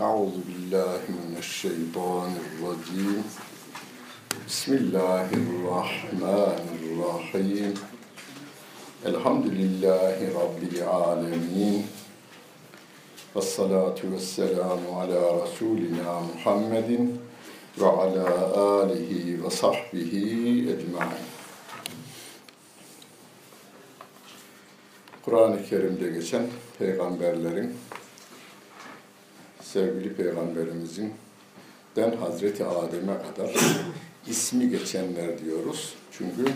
أعوذ بالله من الشيطان الرجيم بسم الله الرحمن الرحيم الحمد لله رب العالمين والصلاة والسلام على رسولنا محمد وعلى آله وصحبه أجمعين Kur'an-ı Kerim'de geçen peygamberlerin sevgili peygamberimizin den Hazreti Adem'e kadar ismi geçenler diyoruz. Çünkü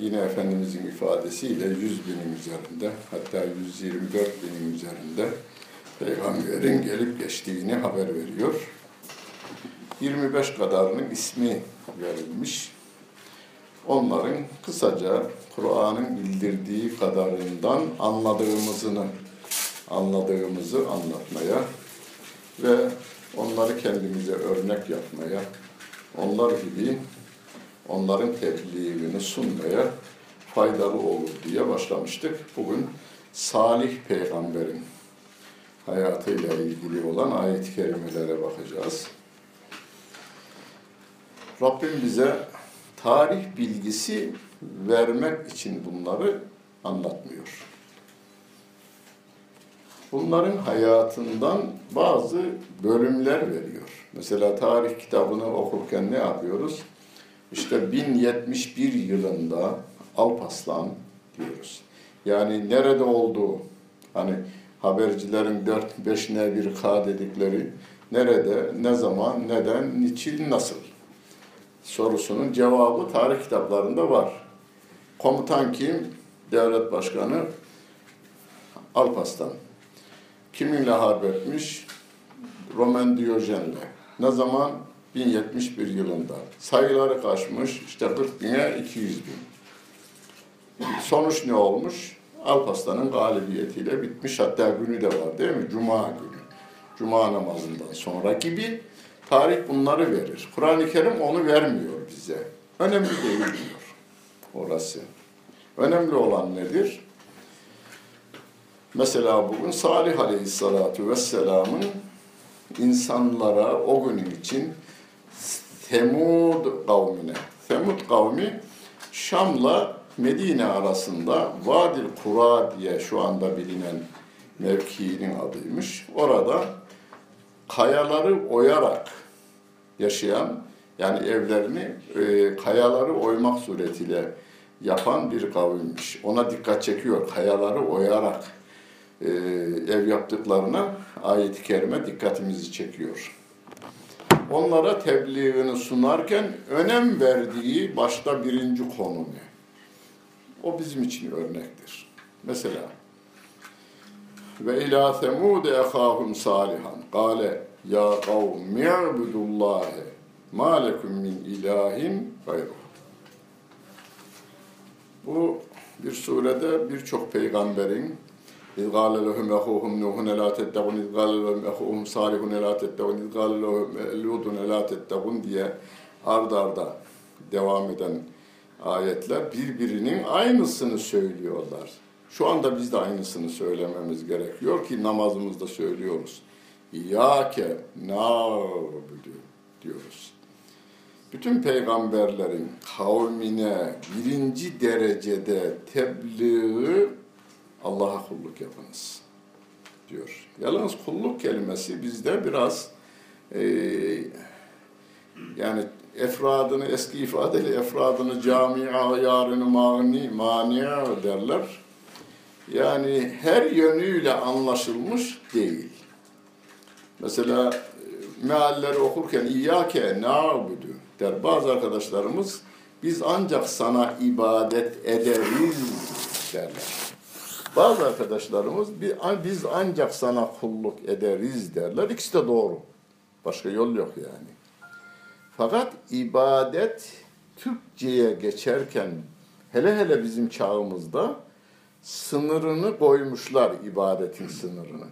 yine Efendimizin ifadesiyle 100 binin üzerinde hatta 124 binin üzerinde peygamberin gelip geçtiğini haber veriyor. 25 kadarının ismi verilmiş. Onların kısaca Kur'an'ın bildirdiği kadarından anladığımızını anladığımızı anlatmaya ve onları kendimize örnek yapmaya, onlar gibi onların tebliğini sunmaya faydalı olur diye başlamıştık. Bugün Salih peygamberin hayatıyla ilgili olan ayet-i kerimelere bakacağız. Rabbim bize tarih bilgisi vermek için bunları anlatmıyor. Bunların hayatından bazı bölümler veriyor. Mesela tarih kitabını okurken ne yapıyoruz? İşte 1071 yılında Alpaslan diyoruz. Yani nerede olduğu, hani habercilerin 4-5 bir K dedikleri, nerede, ne zaman, neden, niçin, nasıl sorusunun cevabı tarih kitaplarında var. Komutan kim? Devlet Başkanı Alpaslan. Kiminle harp etmiş? Roman Diyojen'le. Ne zaman? 1071 yılında. Sayıları kaçmış? İşte 40 bine 200 bin. Sonuç ne olmuş? Alparslan'ın galibiyetiyle bitmiş. Hatta günü de var değil mi? Cuma günü. Cuma namazından sonra gibi tarih bunları verir. Kur'an-ı Kerim onu vermiyor bize. Önemli değil diyor orası. Önemli olan nedir? Mesela bugün Salih Aleyhisselatü Vesselam'ın insanlara o günün için Temud kavmine, Temud kavmi Şam'la Medine arasında Vadil Kura diye şu anda bilinen mevkiinin adıymış. Orada kayaları oyarak yaşayan, yani evlerini e, kayaları oymak suretiyle yapan bir kavimmiş. Ona dikkat çekiyor, kayaları oyarak e, ev yaptıklarına ayet-i kerime dikkatimizi çekiyor. Onlara tebliğini sunarken önem verdiği başta birinci konu ne? O bizim için örnektir. Mesela ve ila semud ehahum salihan kâle ya kavmi i'budullâhe mâ lekum min ilahin gayruh. Bu bir surede birçok peygamberin İz gâle lehum ehûhum Nuhun elâ tettegûn, iz gâle lehum ehûhum Salihun elâ tettegûn, iz gâle lehum Lûdun elâ tettegûn diye ard arda devam eden ayetler birbirinin aynısını söylüyorlar. Şu anda biz de aynısını söylememiz gerekiyor ki namazımızda söylüyoruz. İyyâke nâbudu diyoruz. Bütün peygamberlerin kavmine birinci derecede tebliği Allah'a kulluk yapınız diyor. Yalnız kulluk kelimesi bizde biraz e, yani efradını eski ifadeyle efradını camia yarını mani mania derler. Yani her yönüyle anlaşılmış değil. Mesela e, mealleri okurken İyyâke na'budu der. Bazı arkadaşlarımız biz ancak sana ibadet ederiz derler. Bazı arkadaşlarımız biz ancak sana kulluk ederiz derler. İkisi de doğru. Başka yol yok yani. Fakat ibadet Türkçe'ye geçerken hele hele bizim çağımızda sınırını koymuşlar ibadetin sınırını.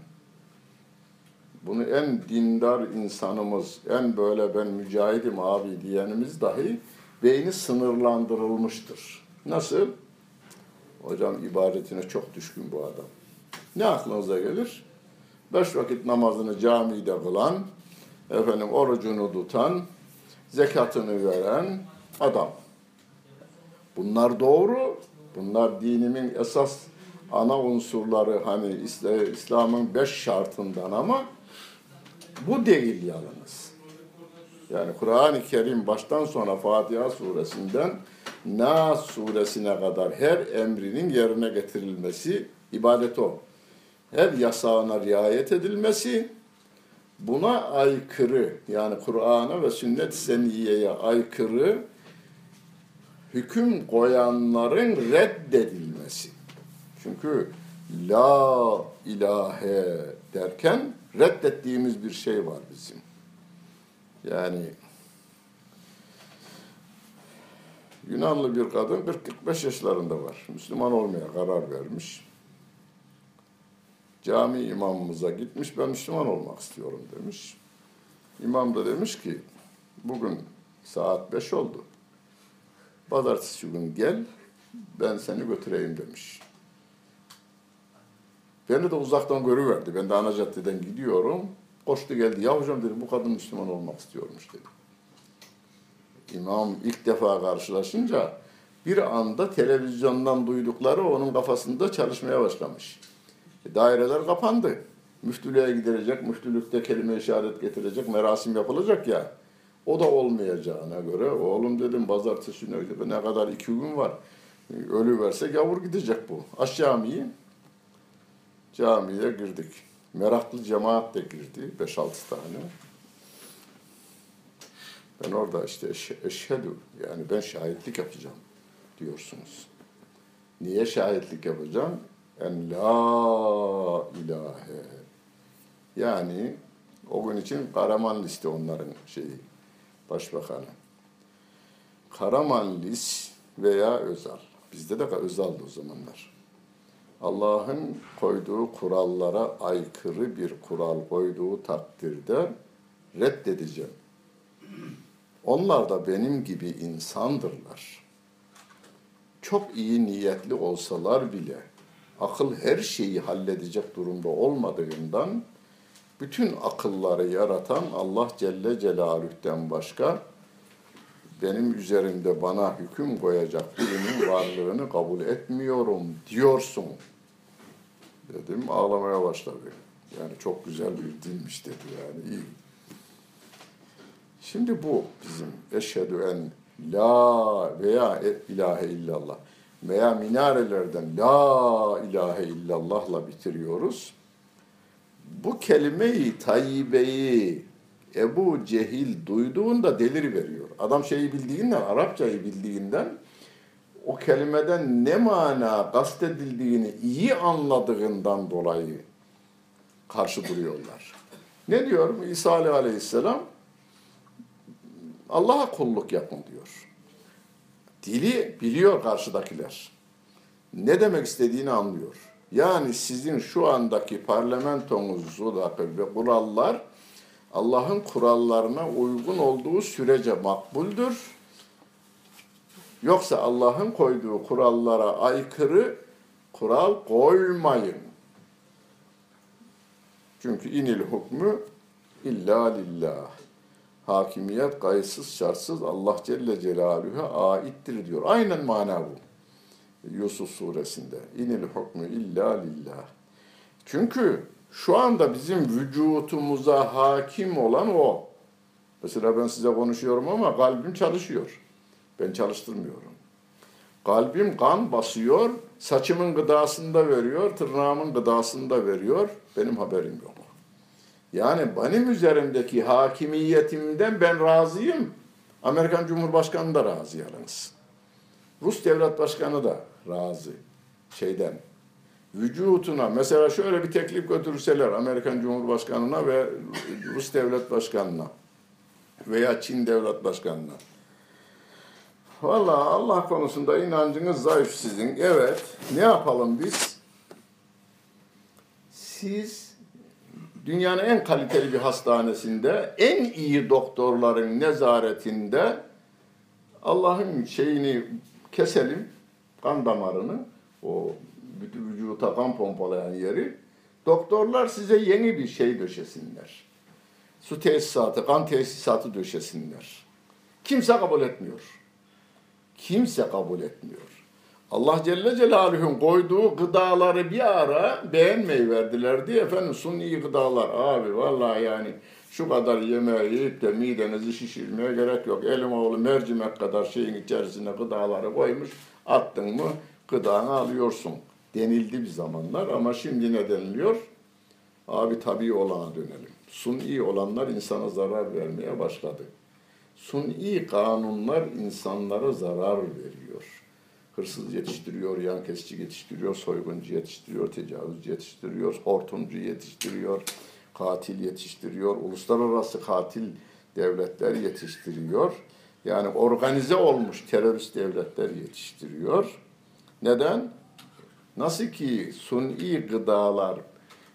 Bunu en dindar insanımız, en böyle ben mücahidim abi diyenimiz dahi beyni sınırlandırılmıştır. Nasıl? Hocam ibadetine çok düşkün bu adam. Ne aklınıza gelir? beş vakit namazını camide kılan, efendim orucunu tutan, zekatını veren adam. Bunlar doğru. Bunlar dinimin esas ana unsurları hani İsla- İslam'ın beş şartından ama bu değil yalnız. Yani Kur'an-ı Kerim baştan sona Fatiha suresinden Nas suresine kadar her emrinin yerine getirilmesi ibadet o. Her yasağına riayet edilmesi, buna aykırı yani Kur'an'a ve sünnet-i seniyeye aykırı hüküm koyanların reddedilmesi. Çünkü la ilahe derken reddettiğimiz bir şey var bizim. Yani Yunanlı bir kadın 40-45 yaşlarında var. Müslüman olmaya karar vermiş. Cami imamımıza gitmiş, ben Müslüman olmak istiyorum demiş. İmam da demiş ki, bugün saat 5 oldu. Pazartesi gün gel, ben seni götüreyim demiş. Beni de uzaktan görüverdi. Ben de ana caddeden gidiyorum. Koştu geldi. Ya hocam dedi bu kadın Müslüman olmak istiyormuş dedi. İmam ilk defa karşılaşınca bir anda televizyondan duydukları onun kafasında çalışmaya başlamış. E, daireler kapandı. Müftülüğe gidilecek, müftülükte kelime işaret getirecek, merasim yapılacak ya. O da olmayacağına göre oğlum dedim pazartesi ne kadar iki gün var. Ölü verse gavur gidecek bu. Aç camiyi. Camiye girdik. Meraklı cemaat de girdi. 5-6 tane. Ben orada işte eş- eşhedü yani ben şahitlik yapacağım diyorsunuz. Niye şahitlik yapacağım? En la ilahe. Yani o gün için Karaman liste onların şeyi, başbakanı. Karaman lis veya Özal. Bizde de Özal'dı o zamanlar. Allah'ın koyduğu kurallara aykırı bir kural koyduğu takdirde reddedeceğim. Onlar da benim gibi insandırlar. Çok iyi niyetli olsalar bile akıl her şeyi halledecek durumda olmadığından bütün akılları yaratan Allah Celle Celaluh'ten başka benim üzerimde bana hüküm koyacak birinin varlığını kabul etmiyorum diyorsun. Dedim ağlamaya başladı. Yani çok güzel bir dilmiş dedi yani iyi. Şimdi bu bizim eşhedü en la veya e- ilahe illallah veya minarelerden la ilahe illallahla bitiriyoruz. Bu kelime-i tayyibeyi Ebu Cehil duyduğunda delir veriyor. Adam şeyi bildiğinden, Arapçayı bildiğinden o kelimeden ne mana kastedildiğini iyi anladığından dolayı karşı duruyorlar. Ne diyor İsa Aleyhisselam? Allah'a kulluk yapın diyor. Dili biliyor karşıdakiler. Ne demek istediğini anlıyor. Yani sizin şu andaki parlamentonuzdaki ve kurallar Allah'ın kurallarına uygun olduğu sürece makbuldür. Yoksa Allah'ın koyduğu kurallara aykırı kural koymayın. Çünkü inil hukmu illa lillah. Hakimiyet kayıtsız şartsız Allah Celle Celaluhu'ya aittir diyor. Aynen mana bu. Yusuf suresinde. İnil hukmu illa lillah. Çünkü şu anda bizim vücutumuza hakim olan o. Mesela ben size konuşuyorum ama kalbim çalışıyor. Ben çalıştırmıyorum. Kalbim kan basıyor, saçımın gıdasını da veriyor, tırnağımın gıdasını da veriyor. Benim haberim yok. Yani benim üzerimdeki hakimiyetimden ben razıyım. Amerikan Cumhurbaşkanı da razı yalnız. Rus Devlet Başkanı da razı şeyden. Vücutuna mesela şöyle bir teklif götürseler Amerikan Cumhurbaşkanı'na ve Rus Devlet Başkanı'na veya Çin Devlet Başkanı'na. Valla Allah konusunda inancınız zayıf sizin. Evet. Ne yapalım biz? Siz dünyanın en kaliteli bir hastanesinde, en iyi doktorların nezaretinde Allah'ın şeyini keselim, kan damarını, o bütün vücuda kan pompalayan yeri, Doktorlar size yeni bir şey döşesinler. Su tesisatı, kan tesisatı döşesinler. Kimse kabul etmiyor. Kimse kabul etmiyor. Allah Celle Celaluhu'nun koyduğu gıdaları bir ara beğenmeyi verdiler diye efendim suni gıdalar abi vallahi yani şu kadar yemeği yiyip de midenizi şişirmeye gerek yok. Elim oğlu mercimek kadar şeyin içerisine gıdaları koymuş attın mı gıdanı alıyorsun denildi bir zamanlar ama şimdi ne deniliyor? Abi tabii olana dönelim. Suni olanlar insana zarar vermeye başladı. Suni kanunlar insanlara zarar veriyor. Hırsız yetiştiriyor, yan kesici yetiştiriyor, soyguncu yetiştiriyor, tecavüzcü yetiştiriyor, hortumcu yetiştiriyor, katil yetiştiriyor, uluslararası katil devletler yetiştiriyor. Yani organize olmuş terörist devletler yetiştiriyor. Neden? Nasıl ki suni gıdalar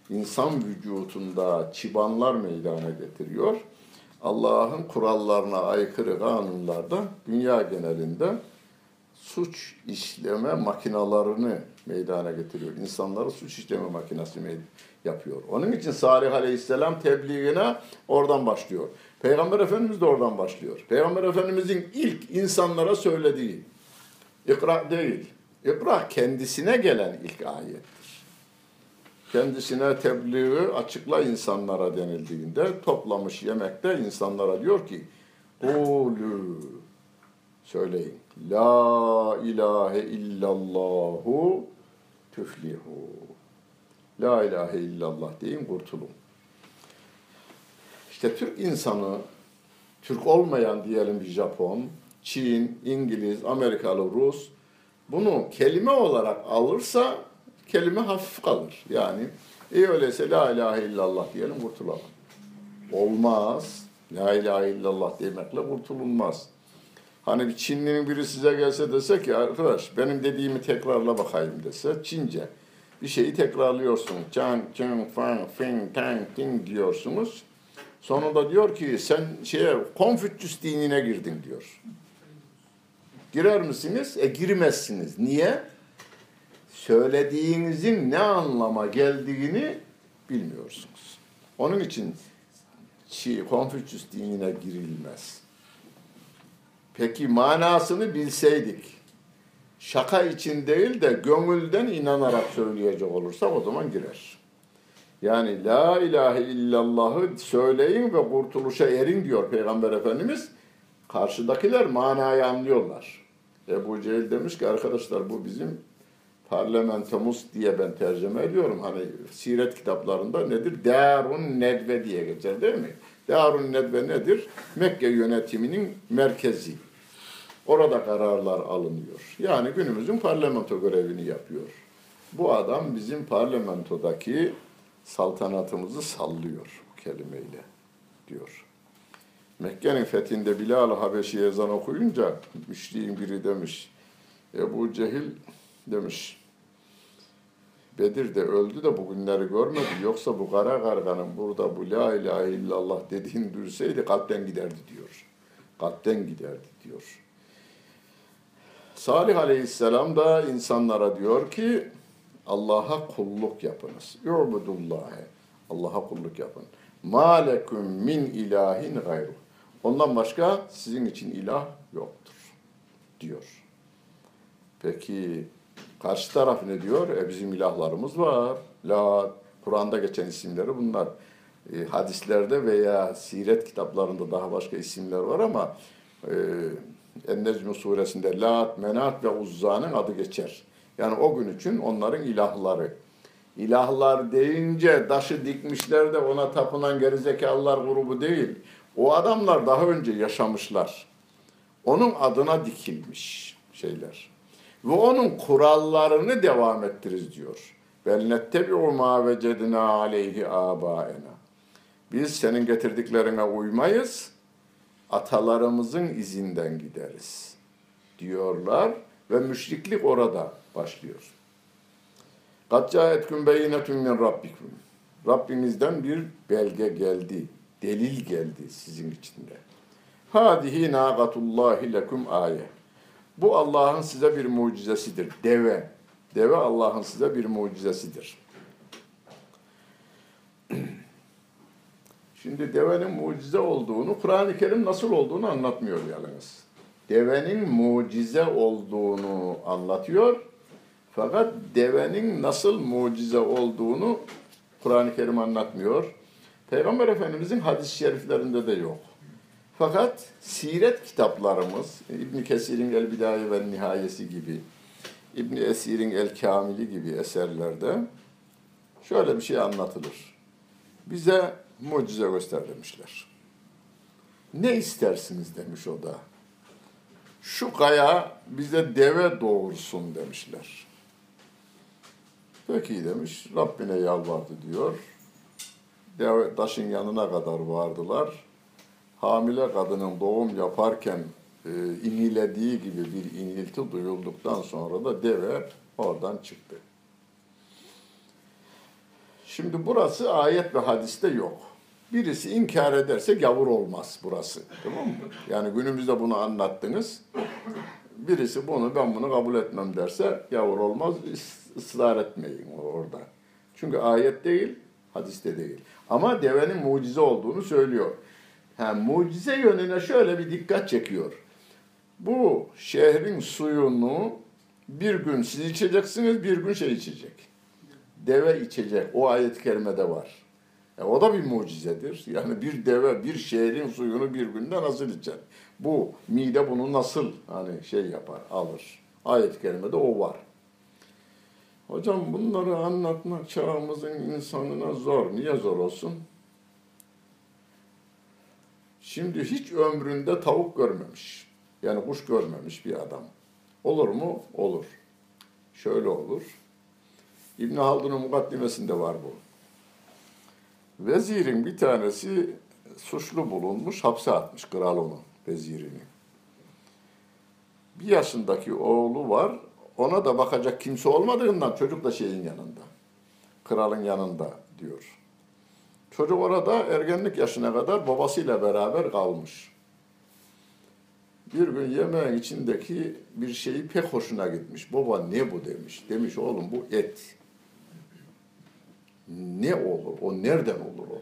insan vücudunda çıbanlar meydana getiriyor. Allah'ın kurallarına aykırı kanunlarda dünya genelinde suç işleme makinalarını meydana getiriyor. İnsanları suç işleme makinesi yapıyor. Onun için Salih Aleyhisselam tebliğine oradan başlıyor. Peygamber Efendimiz de oradan başlıyor. Peygamber Efendimizin ilk insanlara söylediği ikra değil. İkra kendisine gelen ilk ayettir. Kendisine tebliği açıkla insanlara denildiğinde toplamış yemekte insanlara diyor ki Kulü söyleyin. La ilahe illallahu tüflihu. La ilahe illallah deyin kurtulun. İşte Türk insanı, Türk olmayan diyelim bir Japon, Çin, İngiliz, Amerikalı, Rus bunu kelime olarak alırsa kelime hafif kalır. Yani iyi öyleyse la ilahe illallah diyelim kurtulalım. Olmaz. La ilahe illallah demekle kurtulunmaz. Hani bir Çinlinin biri size gelse dese ki arkadaş benim dediğimi tekrarla bakayım dese Çince bir şeyi tekrarlıyorsun. Chan, chun, fan, fin, tang, ting diyorsunuz. Sonunda diyor ki sen şeye Konfüçyüs dinine girdin diyor. Girer misiniz? E girmezsiniz. Niye? Söylediğinizin ne anlama geldiğini bilmiyorsunuz. Onun için Konfüçyüs dinine girilmez. Peki manasını bilseydik, şaka için değil de gönülden inanarak söyleyecek olursak o zaman girer. Yani la ilahe illallahı söyleyin ve kurtuluşa erin diyor Peygamber Efendimiz. Karşıdakiler manayı anlıyorlar. Ebu Cehil demiş ki arkadaşlar bu bizim parlamentomuz diye ben tercüme ediyorum. Hani siret kitaplarında nedir? Darun Nedve diye geçer değil mi? Darun Nedve nedir? Mekke yönetiminin merkezi. Orada kararlar alınıyor. Yani günümüzün parlamento görevini yapıyor. Bu adam bizim parlamentodaki saltanatımızı sallıyor bu kelimeyle diyor. Mekke'nin fethinde Bilal-ı Habeşi ezan okuyunca müşriğin biri demiş. Ebu Cehil demiş. Bedir'de öldü de bugünleri görmedi. Yoksa bu kara karganın burada bu la ilahe illallah dediğini duysaydı kalpten giderdi diyor. Kalpten giderdi diyor. Salih Aleyhisselam da insanlara diyor ki Allah'a kulluk yapınız. Yu'budullâhe. Allah'a kulluk yapın. Ma lekum min ilahin gayru. Ondan başka sizin için ilah yoktur diyor. Peki karşı taraf ne diyor? E bizim ilahlarımız var. La Kur'an'da geçen isimleri bunlar. E, hadislerde veya siret kitaplarında daha başka isimler var ama e, En-Necm suresinde Lat, Menat ve Uzza'nın adı geçer. Yani o gün için onların ilahları. İlahlar deyince taşı dikmişler de ona tapınan gerizekalılar grubu değil. O adamlar daha önce yaşamışlar. Onun adına dikilmiş şeyler. Ve onun kurallarını devam ettiririz diyor. Belnettebi'u ma vecedina aleyhi abaena. Biz senin getirdiklerine uymayız, atalarımızın izinden gideriz diyorlar ve müşriklik orada başlıyor. Kat caetküm beyinetüm min rabbikum. Rabbinizden bir belge geldi, delil geldi sizin içinde. Hadihi naqatullahi lekum aye. Bu Allah'ın size bir mucizesidir. Deve. Deve Allah'ın size bir mucizesidir. Şimdi devenin mucize olduğunu, Kur'an-ı Kerim nasıl olduğunu anlatmıyor yalnız. Devenin mucize olduğunu anlatıyor. Fakat devenin nasıl mucize olduğunu Kur'an-ı Kerim anlatmıyor. Peygamber Efendimizin hadis-i şeriflerinde de yok. Fakat siret kitaplarımız, İbn Kesir'in El Bidaye ve Nihayesi gibi, İbn Esir'in El Kamili gibi eserlerde şöyle bir şey anlatılır. Bize mucize göster demişler. Ne istersiniz demiş o da. Şu kaya bize deve doğursun demişler. Peki demiş, Rabbine yalvardı diyor. Deve taşın yanına kadar vardılar. Hamile kadının doğum yaparken e, inilediği gibi bir inilti duyulduktan sonra da deve oradan çıktı. Şimdi burası ayet ve hadiste yok. Birisi inkar ederse gavur olmaz burası. Tamam mı? Yani günümüzde bunu anlattınız. Birisi bunu ben bunu kabul etmem derse gavur olmaz. ısrar etmeyin orada. Çünkü ayet değil, hadiste değil. Ama devenin mucize olduğunu söylüyor. Ha, mucize yönüne şöyle bir dikkat çekiyor. Bu şehrin suyunu bir gün siz içeceksiniz, bir gün şey içecek. Deve içecek. O ayet-i kerimede var. E, o da bir mucizedir. Yani bir deve bir şehrin suyunu bir günde nasıl içer? Bu mide bunu nasıl hani şey yapar, alır? Ayet-i kerimede o var. Hocam bunları anlatmak çağımızın insanına zor. Niye zor olsun? Şimdi hiç ömründe tavuk görmemiş. Yani kuş görmemiş bir adam. Olur mu? Olur. Şöyle olur. İbn Haldun'un mukaddimesinde var bu. Vezirin bir tanesi suçlu bulunmuş, hapse atmış kral onu, vezirini. Bir yaşındaki oğlu var, ona da bakacak kimse olmadığından çocuk da şeyin yanında. Kralın yanında diyor. Çocuk orada ergenlik yaşına kadar babasıyla beraber kalmış. Bir gün yemeğin içindeki bir şeyi pek hoşuna gitmiş. Baba ne bu demiş. Demiş oğlum bu et. Ne olur? O nereden olur o?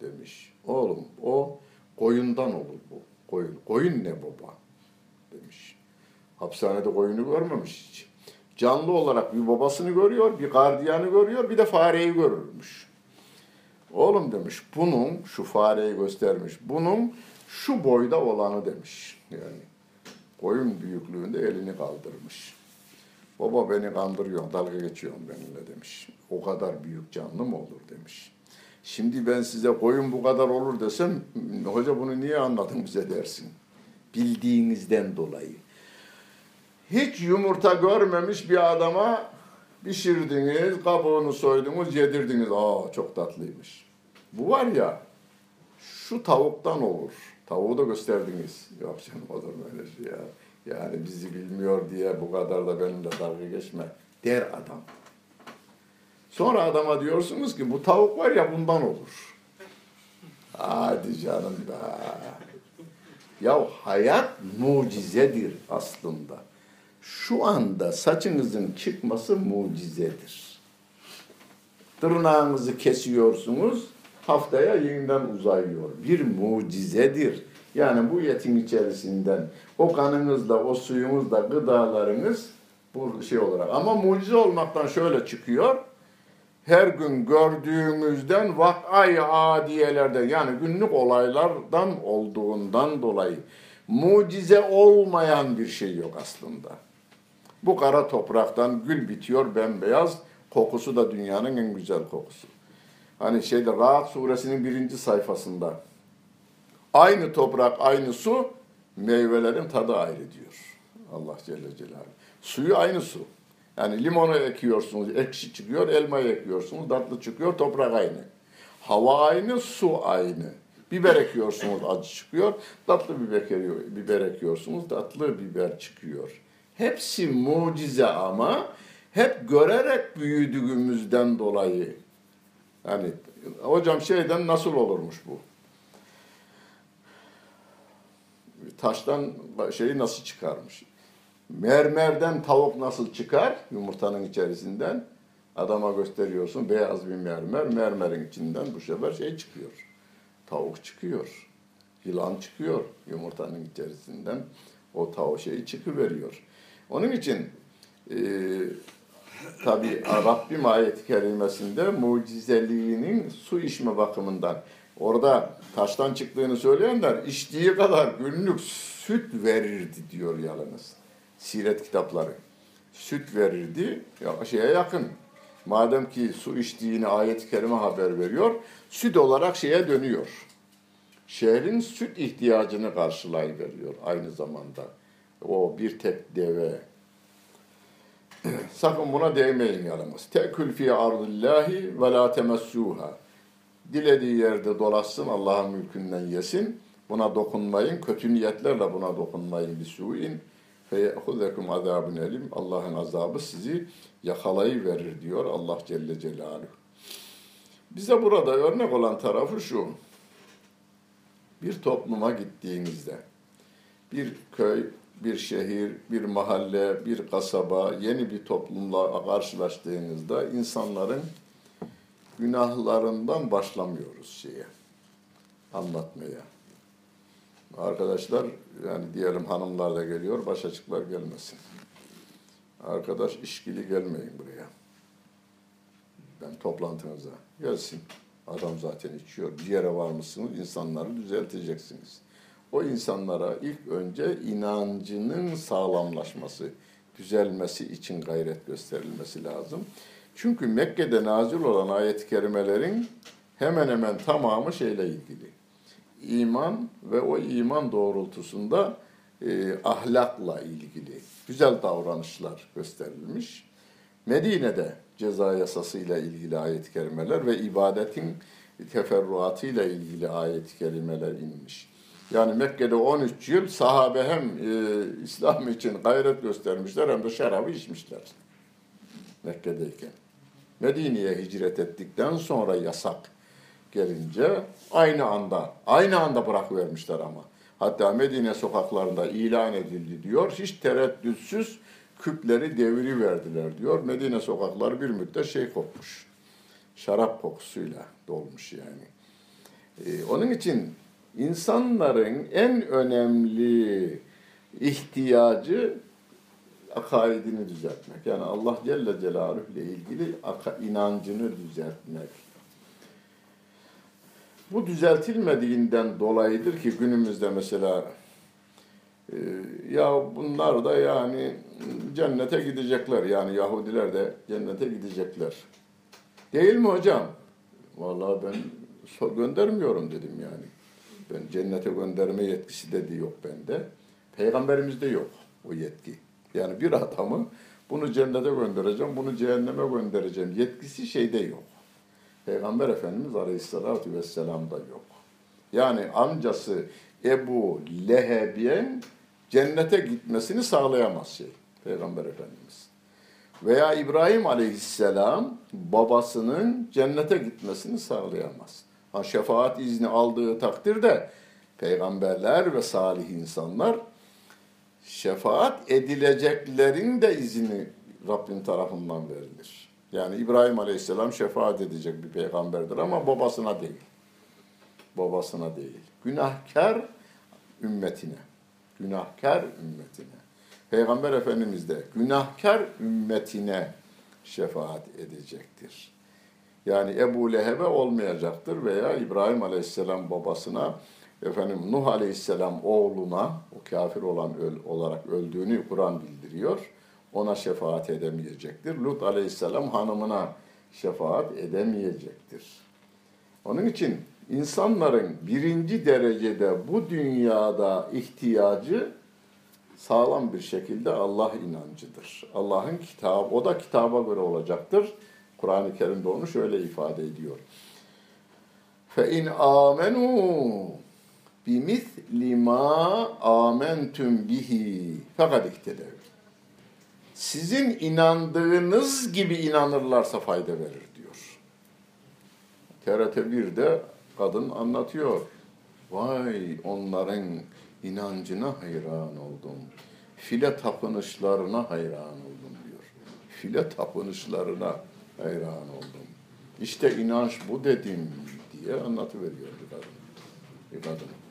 Demiş. Oğlum o koyundan olur bu. Koyun. Koyun ne baba? Demiş. Hapishanede koyunu görmemiş hiç. Canlı olarak bir babasını görüyor, bir gardiyanı görüyor, bir de fareyi görürmüş. Oğlum demiş, bunun, şu fareyi göstermiş, bunun şu boyda olanı demiş. Yani koyun büyüklüğünde elini kaldırmış. Baba beni kandırıyor, dalga geçiyorsun benimle demiş. O kadar büyük canlı mı olur demiş. Şimdi ben size koyun bu kadar olur desem, hoca bunu niye anladın bize dersin. Bildiğinizden dolayı. Hiç yumurta görmemiş bir adama pişirdiniz, kabuğunu soydunuz, yedirdiniz. Aa çok tatlıymış. Bu var ya, şu tavuktan olur. Tavuğu da gösterdiniz. Yok canım olur mu öyle şey ya. Yani bizi bilmiyor diye bu kadar da benimle dalga geçme der adam. Sonra adama diyorsunuz ki bu tavuk var ya bundan olur. Hadi canım be. Ya hayat mucizedir aslında. Şu anda saçınızın çıkması mucizedir. Tırnağınızı kesiyorsunuz, haftaya yeniden uzayıyor. Bir mucizedir. Yani bu yetin içerisinden o kanınızla, o suyunuzla gıdalarınız bu şey olarak. Ama mucize olmaktan şöyle çıkıyor. Her gün gördüğümüzden vakay adiyelerden yani günlük olaylardan olduğundan dolayı mucize olmayan bir şey yok aslında. Bu kara topraktan gül bitiyor bembeyaz. Kokusu da dünyanın en güzel kokusu. Hani şeyde Rahat suresinin birinci sayfasında aynı toprak, aynı su, meyvelerin tadı ayrı diyor. Allah Celle Celaluhu. Suyu aynı su. Yani limonu ekiyorsunuz, ekşi çıkıyor, elmayı ekiyorsunuz, tatlı çıkıyor, toprak aynı. Hava aynı, su aynı. Biber ekiyorsunuz, acı çıkıyor, tatlı biber, biber ekiyorsunuz, tatlı biber çıkıyor. Hepsi mucize ama hep görerek büyüdüğümüzden dolayı. Yani hocam şeyden nasıl olurmuş bu? Taştan şeyi nasıl çıkarmış? Mermerden tavuk nasıl çıkar yumurtanın içerisinden? Adama gösteriyorsun beyaz bir mermer, mermerin içinden bu sefer şey çıkıyor. tavuk çıkıyor. Yılan çıkıyor yumurtanın içerisinden. O tavuk şeyi çıkıveriyor. Onun için e, tabi Rabbim ayet-i kerimesinde mucizeliğinin su içme bakımından orada taştan çıktığını söyleyenler içtiği kadar günlük süt verirdi diyor yalnız. Siret kitapları. Süt verirdi ya şeye yakın. Madem ki su içtiğini ayet-i kerime haber veriyor, süt olarak şeye dönüyor. Şehrin süt ihtiyacını karşılayıveriyor aynı zamanda. O bir tek deve. Sakın buna değmeyin yalnız. Tekül fi ardillahi ve la temessuha. Dilediği yerde dolaşsın, Allah'ın mülkünden yesin. Buna dokunmayın, kötü niyetlerle buna dokunmayın bir suin. Feyehuzekum azabun elim. Allah'ın azabı sizi yakalayıverir diyor Allah Celle Celaluhu. Bize burada örnek olan tarafı şu. Bir topluma gittiğinizde, bir köy, bir şehir, bir mahalle, bir kasaba, yeni bir toplumla karşılaştığınızda insanların günahlarından başlamıyoruz şeye, anlatmaya. Arkadaşlar, yani diyelim hanımlar da geliyor, başaçıklar gelmesin. Arkadaş işkili gelmeyin buraya. Ben toplantınıza gelsin. Adam zaten içiyor. Bir yere varmışsınız, insanları düzelteceksiniz. O insanlara ilk önce inancının sağlamlaşması, düzelmesi için gayret gösterilmesi lazım. Çünkü Mekke'de nazil olan ayet-i kerimelerin hemen hemen tamamı şeyle ilgili. İman ve o iman doğrultusunda e, ahlakla ilgili güzel davranışlar gösterilmiş. Medine'de ceza yasasıyla ilgili ayet-i kerimeler ve ibadetin teferruatıyla ilgili ayet-i kerimeler inmiş. Yani Mekke'de 13 yıl sahabe hem e, İslam için gayret göstermişler hem de şarabı içmişler. Mekke'deyken. Medine'ye hicret ettikten sonra yasak gelince aynı anda, aynı anda bırakıvermişler ama. Hatta Medine sokaklarında ilan edildi diyor. Hiç tereddütsüz küpleri deviri verdiler diyor. Medine sokakları bir müddet şey kokmuş. Şarap kokusuyla dolmuş yani. Ee, onun için insanların en önemli ihtiyacı akaidini düzeltmek. Yani Allah Celle Celaluhu ile ilgili inancını düzeltmek. Bu düzeltilmediğinden dolayıdır ki günümüzde mesela e, ya bunlar da yani cennete gidecekler. Yani Yahudiler de cennete gidecekler. Değil mi hocam? Vallahi ben göndermiyorum dedim yani. Ben cennete gönderme yetkisi de yok bende. Peygamberimizde yok o yetki. Yani bir adamı bunu cennete göndereceğim, bunu cehenneme göndereceğim. Yetkisi şeyde yok. Peygamber Efendimiz Aleyhisselatü Vesselam'da yok. Yani amcası Ebu Leheb'in cennete gitmesini sağlayamaz şey. Peygamber Efendimiz. Veya İbrahim Aleyhisselam babasının cennete gitmesini sağlayamaz. Ha, şefaat izni aldığı takdirde peygamberler ve salih insanlar şefaat edileceklerin de izni Rabbin tarafından verilir. Yani İbrahim Aleyhisselam şefaat edecek bir peygamberdir ama babasına değil. Babasına değil. Günahkar ümmetine. Günahkar ümmetine. Peygamber Efendimiz de günahkar ümmetine şefaat edecektir. Yani Ebu Leheb'e olmayacaktır veya İbrahim Aleyhisselam babasına, efendim Nuh Aleyhisselam oğluna, o kafir olan öl, olarak öldüğünü Kur'an bildiriyor. Ona şefaat edemeyecektir. Lut Aleyhisselam hanımına şefaat edemeyecektir. Onun için insanların birinci derecede bu dünyada ihtiyacı sağlam bir şekilde Allah inancıdır. Allah'ın kitabı, o da kitaba göre olacaktır. Kur'an-ı Kerim'de onu şöyle ifade ediyor. فَاِنْ آمَنُوا bimisli ma amentüm bihi fakat ihtedev. Sizin inandığınız gibi inanırlarsa fayda verir diyor. TRT 1'de kadın anlatıyor. Vay onların inancına hayran oldum. File tapınışlarına hayran oldum diyor. File tapınışlarına hayran oldum. İşte inanç bu dedim diye anlatıveriyor bir kadın. Bir kadın.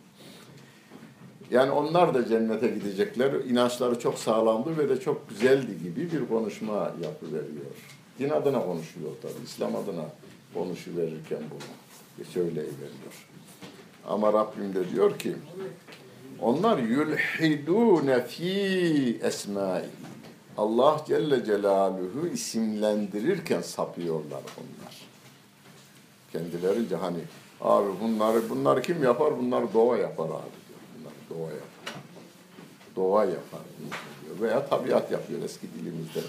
Yani onlar da cennete gidecekler. İnançları çok sağlamdı ve de çok güzeldi gibi bir konuşma yapıveriyor. Din adına konuşuyor tabi. İslam adına konuşuverirken bunu söyleyiveriyor. Ama Rabbim de diyor ki onlar yulhidune fi esmai. Allah Celle Celaluhu isimlendirirken sapıyorlar onlar. Kendilerince hani abi bunları bunları kim yapar? Bunlar doğa yapar abi. Bunlar doğa yapar. Doğa yapar diyor. Veya tabiat yapıyor eski dilimizde.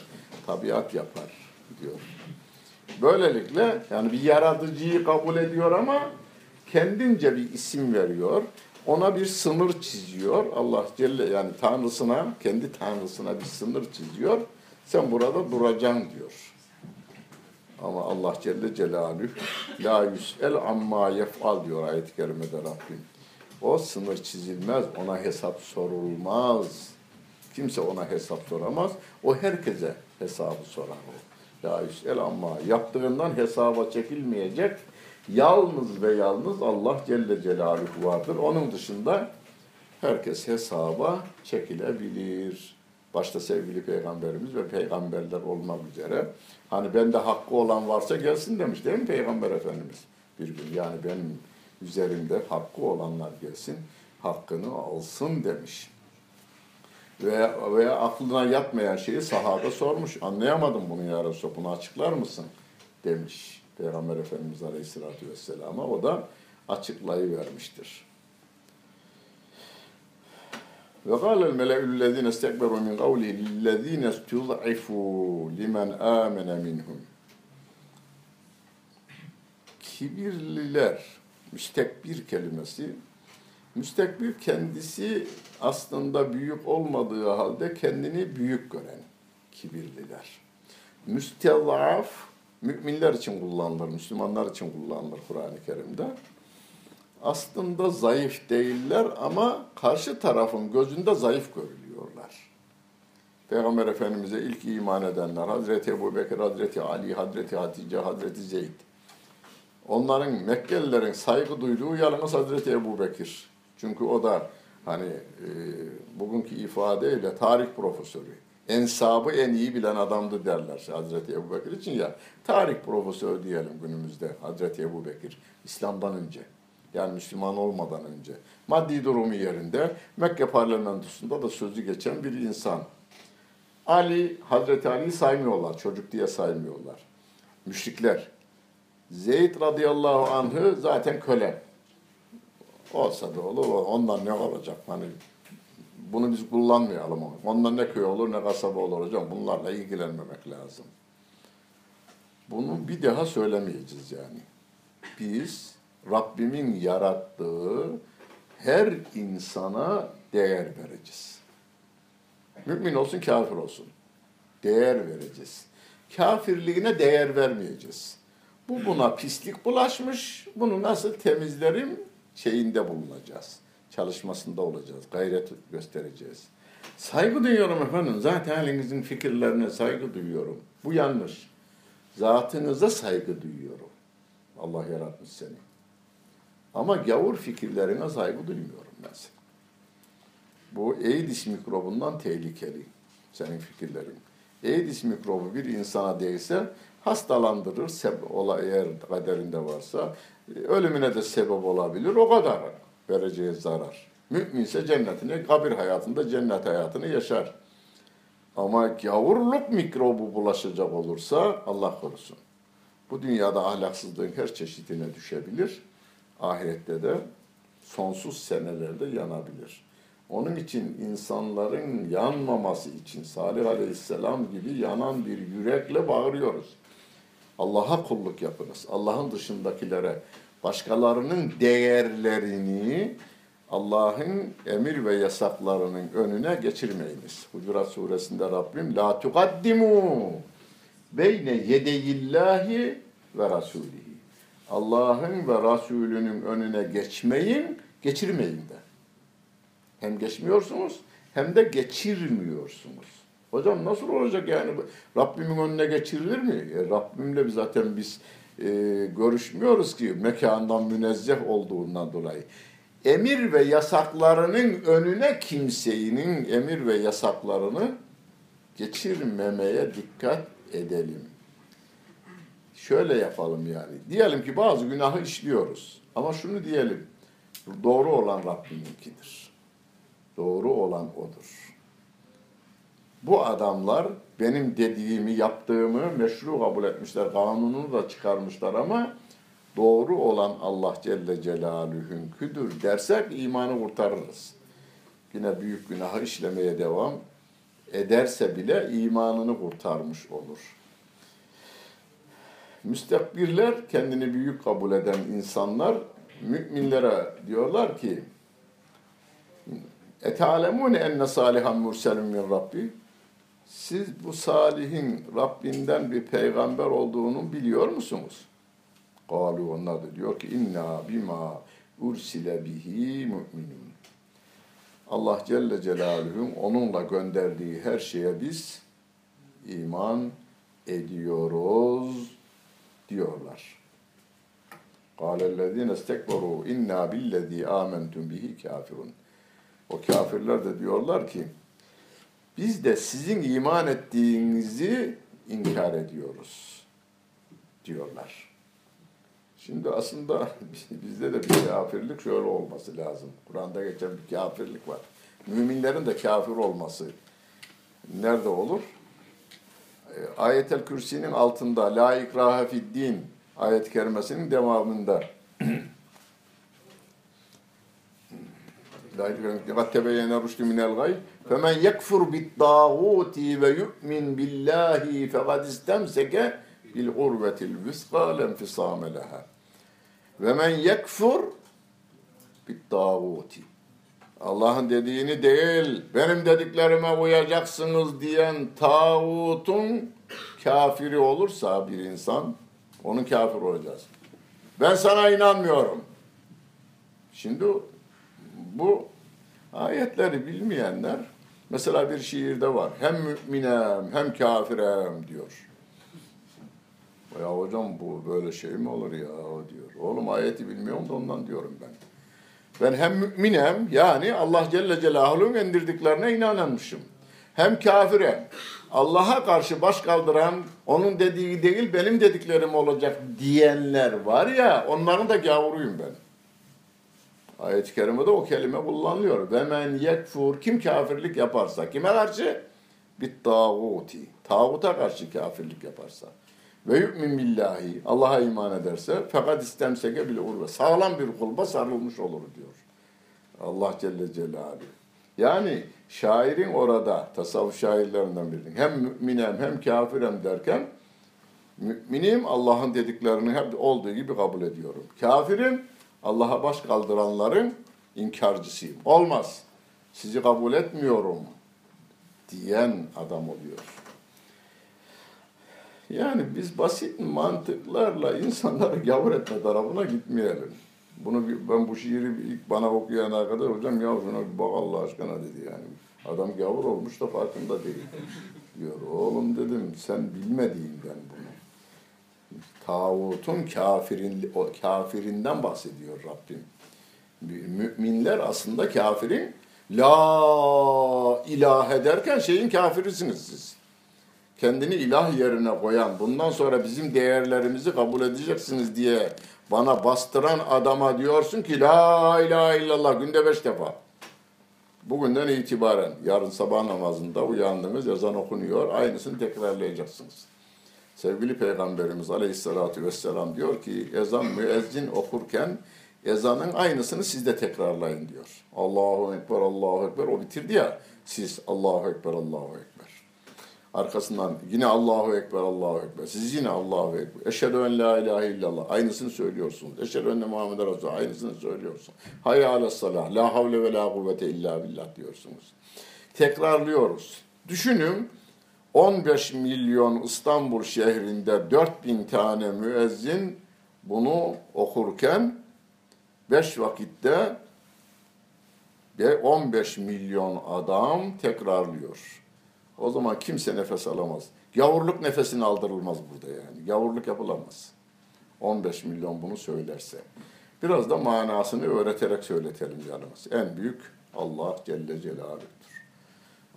Tabiat yapar diyor. Böylelikle yani bir yaratıcıyı kabul ediyor ama kendince bir isim veriyor. Ona bir sınır çiziyor. Allah Celle yani Tanrısına, kendi Tanrısına bir sınır çiziyor. Sen burada duracaksın diyor. Ama Allah Celle Celaluhu la yüs'el amma yef'al diyor ayet-i kerimede Rabbim. O sınır çizilmez, ona hesap sorulmaz. Kimse ona hesap soramaz. O herkese hesabı sorar o. La yüs'el amma yaptığından hesaba çekilmeyecek Yalnız ve yalnız Allah Celle Celaluhu vardır. Onun dışında herkes hesaba çekilebilir. Başta sevgili peygamberimiz ve peygamberler olmak üzere. Hani bende hakkı olan varsa gelsin demiş değil mi peygamber efendimiz? Bir gün yani benim üzerimde hakkı olanlar gelsin, hakkını alsın demiş. Veya, veya aklına yatmayan şeyi sahabe sormuş. Anlayamadım bunu ya Resulallah, bunu açıklar mısın? Demiş. Peygamber Efendimiz Aleyhisselatü Vesselam'a o da açıklayıvermiştir. Ve kâlel mele'üllezîne istekberu min kavlihi lillezîne istud'ifû limen âmene minhum. Kibirliler, müstekbir kelimesi, müstekbir kendisi aslında büyük olmadığı halde kendini büyük gören kibirliler. Müstezaf, müminler için kullanılır, Müslümanlar için kullanılır Kur'an-ı Kerim'de. Aslında zayıf değiller ama karşı tarafın gözünde zayıf görülüyorlar. Peygamber Efendimiz'e ilk iman edenler, Hazreti Ebu Bekir, Hazreti Ali, Hazreti Hatice, Hazreti Zeyd. Onların Mekkelilerin saygı duyduğu yalnız Hazreti Ebu Bekir. Çünkü o da hani e, bugünkü ifadeyle tarih profesörü ensabı en iyi bilen adamdı derler Hazreti Ebu Bekir için ya. Tarih profesörü diyelim günümüzde Hazreti Ebu Bekir. İslam'dan önce. Yani Müslüman olmadan önce. Maddi durumu yerinde Mekke parlamentosunda da sözü geçen bir insan. Ali, Hazreti Ali'yi saymıyorlar. Çocuk diye saymıyorlar. Müşrikler. Zeyd radıyallahu anh'ı zaten köle. Olsa da olur. Ondan ne olacak? Hani bunu biz kullanmayalım. Ondan ne köy olur ne kasaba olur hocam. Bunlarla ilgilenmemek lazım. Bunu bir daha söylemeyeceğiz yani. Biz Rabbimin yarattığı her insana değer vereceğiz. Mümin olsun, kafir olsun. Değer vereceğiz. Kafirliğine değer vermeyeceğiz. Bu buna pislik bulaşmış. Bunu nasıl temizlerim şeyinde bulunacağız çalışmasında olacağız. Gayret göstereceğiz. Saygı duyuyorum efendim. Zaten halinizin fikirlerine saygı duyuyorum. Bu yanlış. Zatınıza saygı duyuyorum. Allah yaratmış seni. Ama gavur fikirlerine saygı duymuyorum ben seni. Bu AIDS mikrobundan tehlikeli. Senin fikirlerin. AIDS mikrobu bir insana değse hastalandırır, eğer kaderinde varsa ölümüne de sebep olabilir. O kadar vereceği zarar. Müminse cennetini, kabir hayatında cennet hayatını yaşar. Ama gavurluk mikrobu bulaşacak olursa Allah korusun. Bu dünyada ahlaksızlığın her çeşidine düşebilir. Ahirette de sonsuz senelerde yanabilir. Onun için insanların yanmaması için Salih Aleyhisselam gibi yanan bir yürekle bağırıyoruz. Allah'a kulluk yapınız. Allah'ın dışındakilere başkalarının değerlerini Allah'ın emir ve yasaklarının önüne geçirmeyiniz. Hucurat suresinde Rabbim la tukaddimu beyne yedeyillahi ve rasulihi. Allah'ın ve Resulünün önüne geçmeyin, geçirmeyin de. Hem geçmiyorsunuz hem de geçirmiyorsunuz. Hocam nasıl olacak yani? Rabbimin önüne geçirilir mi? E, Rabbimle zaten biz e, görüşmüyoruz ki mekandan münezzeh olduğundan dolayı. emir ve yasaklarının önüne kimsenin emir ve yasaklarını geçirmemeye dikkat edelim. Şöyle yapalım yani. Diyelim ki bazı günahı işliyoruz. Ama şunu diyelim. Doğru olan Rabbiminkidir. Doğru olan odur. Bu adamlar benim dediğimi, yaptığımı meşru kabul etmişler. Kanununu da çıkarmışlar ama doğru olan Allah Celle Celaluhu'nküdür dersek imanı kurtarırız. Yine büyük günahı işlemeye devam ederse bile imanını kurtarmış olur. Müstakbirler, kendini büyük kabul eden insanlar müminlere diyorlar ki Etâlemûne enne salihan murselun min Rabbi Siz bu salihin Rabbinden bir peygamber olduğunu biliyor musunuz? Kalu onlar da diyor ki inna bima ursile bihi mu'minun. Allah Celle Celaluhu'nun onunla gönderdiği her şeye biz iman ediyoruz diyorlar. قَالَ estekbaru inna billezî âmentum bihi kafirun. O kafirler de diyorlar ki biz de sizin iman ettiğinizi inkar ediyoruz diyorlar. Şimdi aslında bizde de bir kafirlik şöyle olması lazım. Kur'an'da geçen bir kafirlik var. Müminlerin de kafir olması nerede olur? E, Ayetel Kürsi'nin altında La ikrahe fid din ayet-i kerimesinin devamında قد تبين الرشد من الغي فمن يكفر بالطاغوت ويؤمن بالله فقد استمسك بالعروة الوثقى لا انفصام لها ve men yekfur bit tağuti. Allah'ın dediğini değil, benim dediklerime uyacaksınız diyen tağutun kafiri olursa bir insan, onun kafir olacağız. Ben sana inanmıyorum. Şimdi bu ayetleri bilmeyenler, mesela bir şiirde var, hem müminem hem kafirem diyor. Ya hocam bu böyle şey mi olur ya diyor. Oğlum ayeti bilmiyorum da ondan diyorum ben. Ben hem müminem yani Allah Celle Celaluhu'nun indirdiklerine inananmışım. Hem kafire Allah'a karşı baş kaldıran onun dediği değil benim dediklerim olacak diyenler var ya onların da gavuruyum ben. Ayet-i kerimede o kelime kullanılıyor. Ve men yekfur kim kafirlik yaparsa kime karşı? Bit tağuti. Tağuta karşı kafirlik yaparsa ve yu'min billahi Allah'a iman ederse fakat istemseke bile urve sağlam bir kulba sarılmış olur diyor. Allah Celle Celaluhu. Yani şairin orada tasavvuf şairlerinden birinin hem müminem hem kafirem derken müminim Allah'ın dediklerini hep olduğu gibi kabul ediyorum. Kafirim Allah'a baş kaldıranların inkarcısıyım. Olmaz. Sizi kabul etmiyorum diyen adam oluyor. Yani biz basit mantıklarla insanları gavur etme tarafına gitmeyelim. Bunu ben bu şiiri ilk bana okuyana kadar hocam ya şuna bir bak Allah aşkına dedi yani. Adam gavur olmuş da farkında değil. Diyor oğlum dedim sen bilmediğinden bunu. Tağutun kafirin, o kafirinden bahsediyor Rabbim. Müminler aslında kafirin la ilah derken şeyin kafirisiniz siz kendini ilah yerine koyan, bundan sonra bizim değerlerimizi kabul edeceksiniz diye bana bastıran adama diyorsun ki la ilahe illallah günde beş defa. Bugünden itibaren yarın sabah namazında uyandınız, ezan okunuyor, aynısını tekrarlayacaksınız. Sevgili Peygamberimiz Aleyhisselatü Vesselam diyor ki ezan müezzin okurken ezanın aynısını siz de tekrarlayın diyor. Allahu Ekber, Allahu Ekber o bitirdi ya siz Allahu Ekber, Allahu Ekber. Arkasından yine Allahu Ekber, Allahu Ekber. Siz yine Allahu Ekber. Eşhedü en la ilahe illallah. Aynısını söylüyorsunuz. Eşhedü enne Muhammed Resulullah. Aynısını söylüyorsun. Hayya ala salah. La havle ve la kuvvete illa billah diyorsunuz. Tekrarlıyoruz. Düşünün 15 milyon İstanbul şehrinde 4000 tane müezzin bunu okurken 5 vakitte 15 milyon adam tekrarlıyor. O zaman kimse nefes alamaz. Gavurluk nefesini aldırılmaz burada yani. Gavurluk yapılamaz. 15 milyon bunu söylerse. Biraz da manasını öğreterek söyletelim yalnız. En büyük Allah Celle Celaluhu'dur.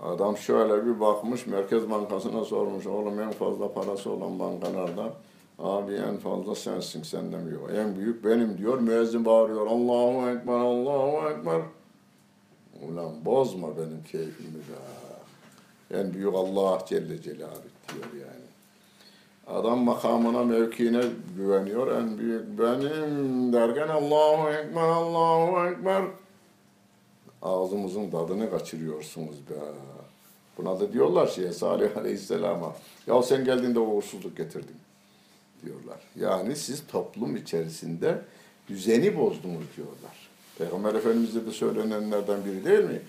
Adam şöyle bir bakmış, Merkez Bankası'na sormuş, oğlum en fazla parası olan bankalardan, abi en fazla sensin, senden yok. En büyük benim diyor, müezzin bağırıyor, Allahu Ekber, Allahu Ekber. Ulan bozma benim keyfimi be. En büyük Allah Celle Celaluhu diyor yani. Adam makamına, mevkiine güveniyor. En büyük benim derken Allahu Ekber, Allahu Ekber. Ağzımızın tadını kaçırıyorsunuz be. Buna da diyorlar şeye Salih Aleyhisselam'a. Ya sen geldiğinde uğursuzluk getirdin diyorlar. Yani siz toplum içerisinde düzeni bozdunuz diyorlar. Peygamber Efendimiz'e de söylenenlerden biri değil mi?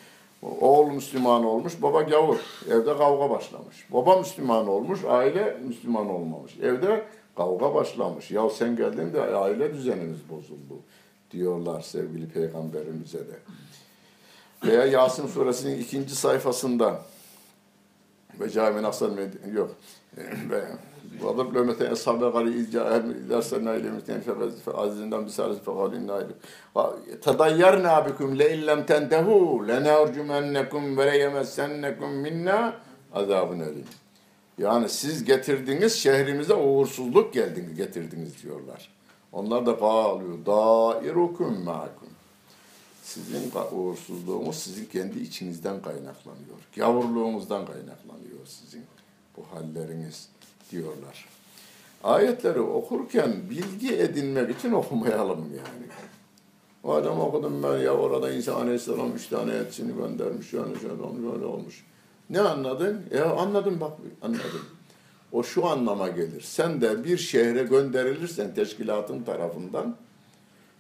Oğul Müslüman olmuş, baba gavur. Evde kavga başlamış. Baba Müslüman olmuş, aile Müslüman olmamış. Evde kavga başlamış. Ya sen geldin de aile düzeniniz bozuldu diyorlar sevgili peygamberimize de Veya Yasin suresinin ikinci sayfasında ve cami nasıl yok ve وضرب لهم مثلا أصحاب الغار إذ جاءهم إذ أرسلنا إليهم اثنين فعززنا بثالث فقالوا إنا تضيرنا بكم لئن لم تنتهوا لنرجمنكم وليمسنكم منا عذاب أليم. Yani siz getirdiniz şehrimize uğursuzluk geldiniz getirdiniz diyorlar. Onlar da bağlıyor. Dairukum makum. sizin uğursuzluğunuz sizin kendi içinizden kaynaklanıyor. Gavurluğunuzdan kaynaklanıyor sizin bu halleriniz diyorlar. Ayetleri okurken bilgi edinmek için okumayalım yani. O adam okudum ben ya orada İsa Aleyhisselam üç tane elçisini göndermiş yani şöyle olmuş öyle olmuş. Ne anladın? Ya anladım bak anladım. O şu anlama gelir. Sen de bir şehre gönderilirsen teşkilatın tarafından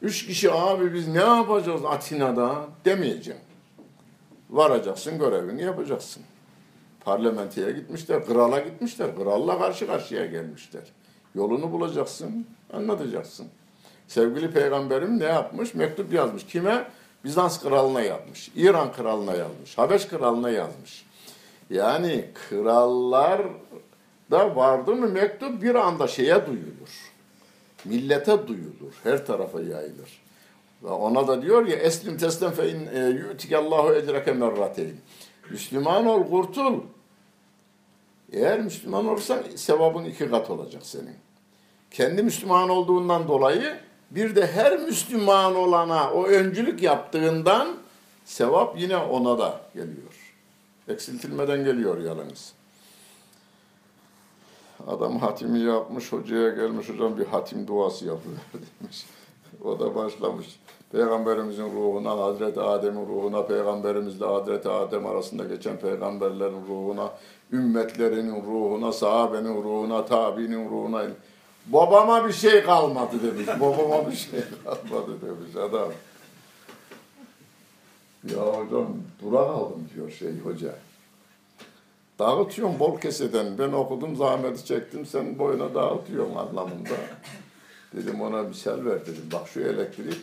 üç kişi abi biz ne yapacağız Atina'da demeyeceğim. Varacaksın görevini yapacaksın parlamentoya gitmişler, krala gitmişler, kralla karşı karşıya gelmişler. Yolunu bulacaksın, anlatacaksın. Sevgili peygamberim ne yapmış? Mektup yazmış. Kime? Bizans kralına yazmış. İran kralına yazmış. Habeş kralına yazmış. Yani krallar da vardı mı mektup bir anda şeye duyulur. Millete duyulur. Her tarafa yayılır. Ve ona da diyor ya eslim teslem fe in e, yu'tikallahu ecreke merrateyn. Müslüman ol, kurtul. Eğer Müslüman olursan sevabın iki kat olacak senin. Kendi Müslüman olduğundan dolayı bir de her Müslüman olana o öncülük yaptığından sevap yine ona da geliyor. Eksiltilmeden geliyor yalnız. Adam hatimi yapmış, hocaya gelmiş, hocam bir hatim duası yapıyor demiş. O da başlamış. Peygamberimizin ruhuna, Hazreti Adem'in ruhuna, Peygamberimizle Hazreti Adem arasında geçen peygamberlerin ruhuna, ümmetlerinin ruhuna, sahabenin ruhuna, tabiinin ruhuna. Babama bir şey kalmadı demiş. Babama bir şey kalmadı demiş adam. Ya hocam dura kaldım diyor şey hoca. Dağıtıyorum bol keseden. Ben okudum zahmeti çektim sen boyuna dağıtıyorum anlamında. Dedim ona misal ver dedim. Bak şu elektrik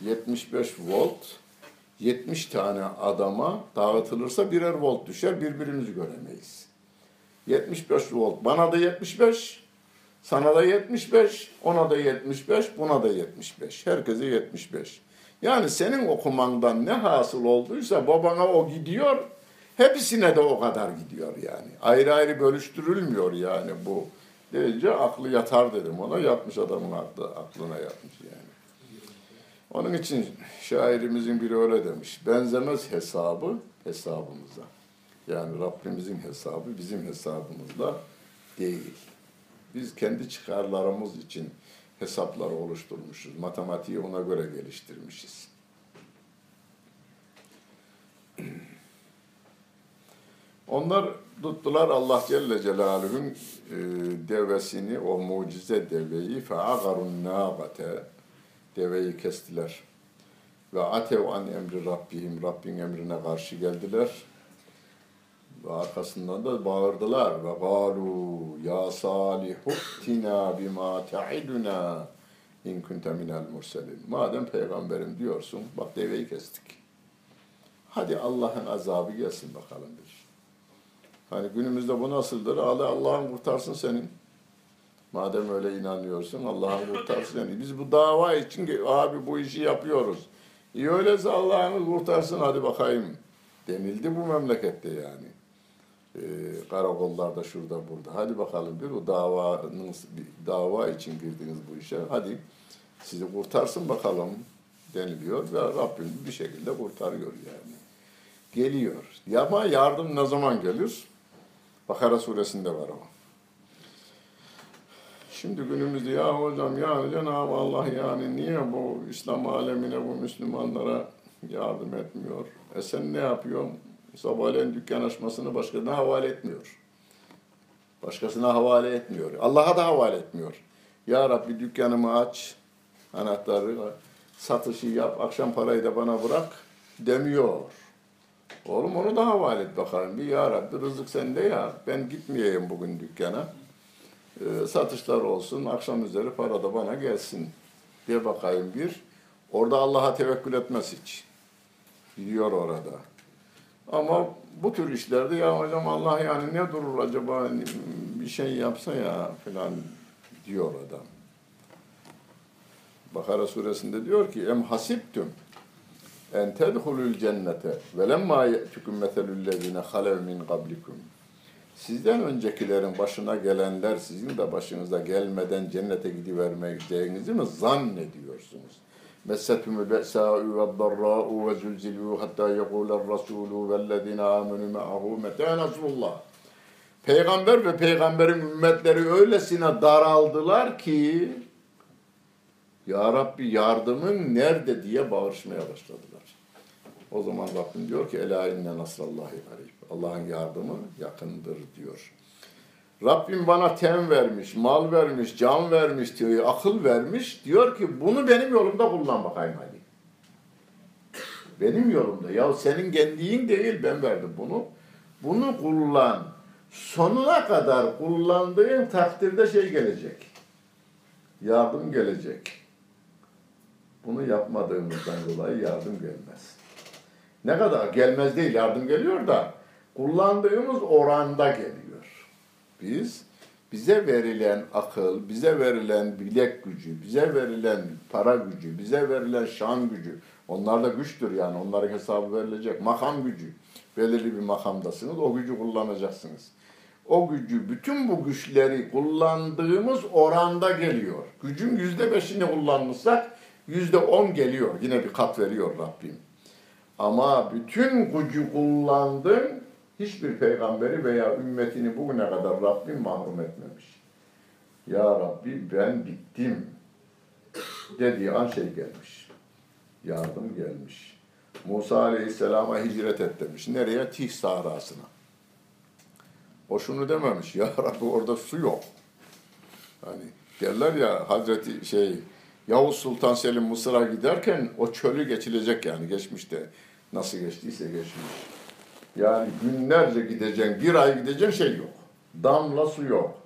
75 volt 70 tane adama dağıtılırsa birer volt düşer birbirimizi göremeyiz. 75 volt bana da 75 sana da 75 ona da 75 buna da 75 herkese 75. Yani senin okumandan ne hasıl olduysa babana o gidiyor hepsine de o kadar gidiyor yani. Ayrı ayrı bölüştürülmüyor yani bu deyince aklı yatar dedim ona. Yatmış adamın aklı, aklına yatmış yani. Onun için şairimizin biri öyle demiş. Benzemez hesabı hesabımıza. Yani Rabbimizin hesabı bizim hesabımızla değil. Biz kendi çıkarlarımız için hesapları oluşturmuşuz. Matematiği ona göre geliştirmişiz. Onlar tuttular Allah Celle Celaluhu'nun e, devesini, o mucize deveyi fe'agarun nâgate deveyi kestiler. Ve atev an emri Rabbihim, Rabbin emrine karşı geldiler. Ve arkasından da bağırdılar ve galu ya salihu tina bima ta'iduna in kunte minel murselin. Madem peygamberim diyorsun, bak deveyi kestik. Hadi Allah'ın azabı gelsin bakalım bir. Hani günümüzde bu nasıldır? Allah Allah'ın kurtarsın senin. Madem öyle inanıyorsun Allah'ın kurtarsın. Yani biz bu dava için abi bu işi yapıyoruz. İyi öyleyse Allah'ını kurtarsın hadi bakayım denildi bu memlekette yani. Ee, karakollarda şurada burada. Hadi bakalım bir o davanın dava için girdiniz bu işe. Hadi sizi kurtarsın bakalım deniliyor ve Rabbim bir şekilde kurtarıyor yani. Geliyor. Ama yardım ne zaman gelir? Bakara suresinde var o. Şimdi günümüzde ya hocam yani Cenab-ı Allah yani niye bu İslam alemine bu Müslümanlara yardım etmiyor? E sen ne yapıyorsun? Sabahleyin dükkan açmasını başkasına havale etmiyor. Başkasına havale etmiyor. Allah'a da havale etmiyor. Ya Rabbi dükkanımı aç, anahtarı satışı yap, akşam parayı da bana bırak demiyor. Oğlum onu da havale et bakalım. Bir ya Rabbi rızık sende ya. Ben gitmeyeyim bugün dükkana. E, satışlar olsun, akşam üzeri para da bana gelsin diye bakayım bir. Orada Allah'a tevekkül etmez hiç. Gidiyor orada. Ama bu tür işlerde ya hocam Allah yani ne durur acaba bir şey yapsa ya falan diyor adam. Bakara suresinde diyor ki em hasibtum en tedhulul cennete ve lemma ye'tukum meselüllezine halev min qablikum Sizden öncekilerin başına gelenler sizin de başınıza gelmeden cennete gidivermeyeceğinizi mi zannediyorsunuz? Messetümül be'sâ'u ve darrâ'u ve zülzilû hattâ yekûler rasûlû vellezîne âmenû me'ahû metâ. Peygamber ve peygamberin ümmetleri öylesine daraldılar ki Ya Rabbi yardımın nerede diye bağırışmaya başladılar. O zaman Rabbim diyor ki Ela inne nasrallahi garib. Allah'ın yardımı yakındır diyor. Rabbim bana tem vermiş, mal vermiş, can vermiş diyor, akıl vermiş. Diyor ki bunu benim yolumda kullan bakayım hadi. Benim yolumda. Ya senin kendiğin değil ben verdim bunu. Bunu kullan. Sonuna kadar kullandığın takdirde şey gelecek. Yardım gelecek. Bunu yapmadığımızdan dolayı yardım gelmez. Ne kadar gelmez değil yardım geliyor da kullandığımız oranda geliyor. Biz bize verilen akıl, bize verilen bilek gücü, bize verilen para gücü, bize verilen şan gücü, onlar da güçtür yani onların hesabı verilecek. Makam gücü, belirli bir makamdasınız, o gücü kullanacaksınız. O gücü, bütün bu güçleri kullandığımız oranda geliyor. Gücün yüzde beşini kullanmışsak yüzde on geliyor. Yine bir kat veriyor Rabbim. Ama bütün gücü kullandın, hiçbir peygamberi veya ümmetini bugüne kadar Rabbim mahrum etmemiş. Ya Rabbi ben bittim dediği an şey gelmiş. Yardım gelmiş. Musa Aleyhisselam'a hicret et demiş. Nereye? Tih sahrasına. O şunu dememiş. Ya Rabbi orada su yok. Hani derler ya Hazreti şey Yavuz Sultan Selim Mısır'a giderken o çölü geçilecek yani geçmişte. Nasıl geçtiyse geçmiş. Yani günlerce gideceğin, bir ay gideceğin şey yok. Damla su yok.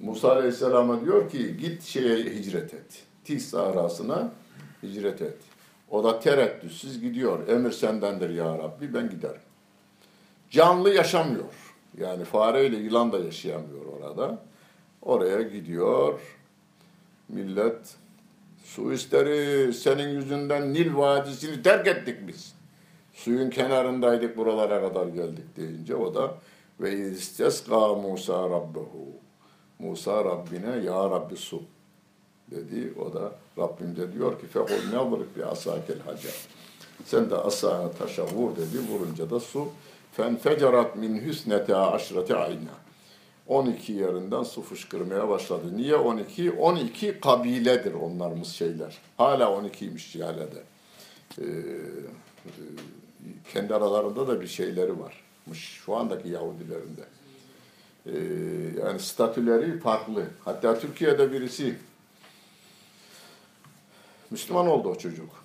Musa Aleyhisselam'a diyor ki git şeye hicret et. Tis arasına hicret et. O da tereddütsüz gidiyor. Emir sendendir ya Rabbi ben giderim. Canlı yaşamıyor. Yani fareyle yılan da yaşayamıyor orada. Oraya gidiyor. Millet su isteri senin yüzünden Nil Vadisi'ni terk ettik biz. Suyun kenarındaydık buralara kadar geldik deyince o da ve isteska Musa Rabbehu. Musa Rabbine ya Rabbi su dedi. O da Rabbim de diyor ki fekul nevrik bi asakel hacer. Sen de asana taşa vur dedi. Vurunca da su fenfecerat min hüsnete aşrete ayna. 12 yerinden su fışkırmaya başladı. Niye 12? 12 kabiledir onlarımız şeyler. Hala 12'ymiş hala da. Ee, e, kendi aralarında da bir şeyleri varmış şu andaki Yahudilerinde. Ee, yani statüleri farklı. Hatta Türkiye'de birisi Müslüman oldu o çocuk.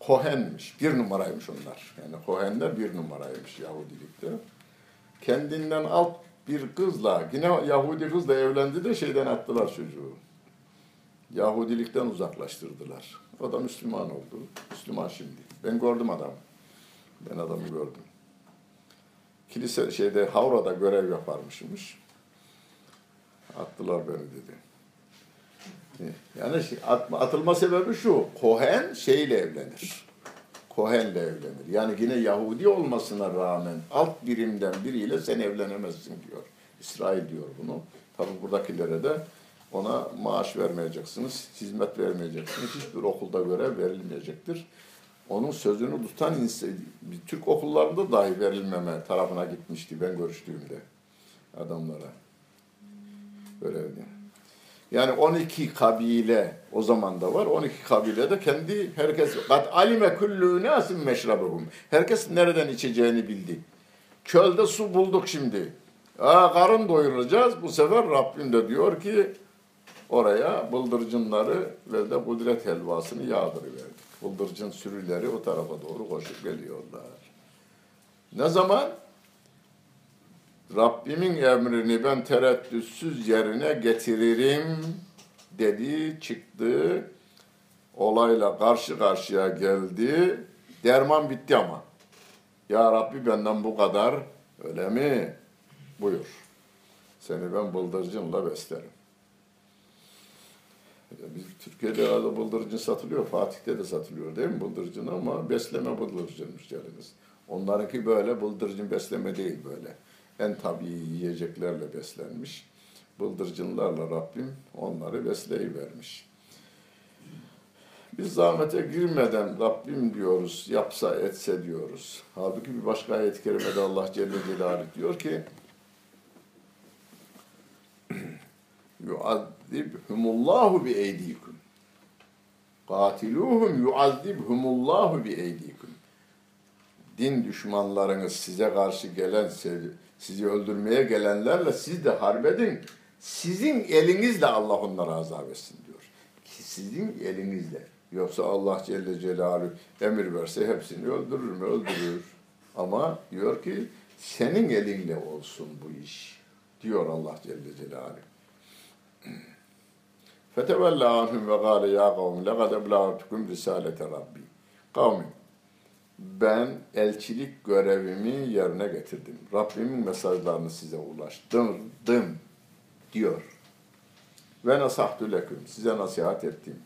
Kohenmiş. Bir numaraymış onlar. Yani Kohenler bir numaraymış Yahudilikte. Kendinden alt bir kızla, yine Yahudi kızla evlendi de şeyden attılar çocuğu. Yahudilikten uzaklaştırdılar. O da Müslüman oldu. Müslüman şimdi. Ben gördüm adamı. Ben adamı gördüm. Kilise şeyde Havra'da görev yaparmışmış. Attılar beni dedi. Yani şey, atma, atılma sebebi şu. Kohen şeyle evlenir. Kohen'le evlenir. Yani yine Yahudi olmasına rağmen alt birimden biriyle sen evlenemezsin diyor. İsrail diyor bunu. Tabi buradakilere de ona maaş vermeyeceksiniz, hizmet vermeyeceksiniz. Hiçbir okulda görev verilmeyecektir. Onun sözünü tutan Türk okullarında dahi verilmeme tarafına gitmişti ben görüştüğümde adamlara. Böyle yani 12 kabile o zaman da var. 12 kabile de kendi herkes kat alime kullu nasin meşrabuhum. Herkes nereden içeceğini bildi. Çölde su bulduk şimdi. Aa, karın doyuracağız. Bu sefer Rabbim de diyor ki oraya bıldırcınları ve de kudret helvasını yağdırıverdik. Bıldırcın sürüleri o tarafa doğru koşup geliyorlar. Ne zaman? Rabbimin emrini ben tereddütsüz yerine getiririm dedi, çıktı. Olayla karşı karşıya geldi. Derman bitti ama. Ya Rabbi benden bu kadar öyle mi? Buyur. Seni ben bıldırcınla beslerim. Biz Türkiye'de arada bıldırcın satılıyor. Fatih'te de satılıyor değil mi bıldırcın ama besleme bıldırcın müşteriniz. Onlarınki böyle bıldırcın besleme değil böyle en tabii yiyeceklerle beslenmiş. Bıldırcınlarla Rabbim onları besleyivermiş. Biz zahmete girmeden Rabbim diyoruz, yapsa etse diyoruz. Halbuki bir başka ayet-i kerimede Allah Celle Celaluhu diyor ki yuazibhumullahu bi eydikum. Katiluhum yuazibhumullahu bi eydikum. Din düşmanlarınız size karşı gelen sizi öldürmeye gelenlerle siz de harbedin. Sizin elinizle Allah onları azap etsin diyor. Ki sizin elinizle. Yoksa Allah Celle Celaluhu emir verse hepsini öldürür mü? Öldürür. Ama diyor ki senin elinle olsun bu iş. Diyor Allah Celle Celaluhu. Fetevella anhum ve gâle ya kavmi lekad eblâtukum risalete rabbi. Ben elçilik görevimi yerine getirdim. Rabbimin mesajlarını size ulaştırdım diyor. Ve nasahtü leküm. Size nasihat ettim.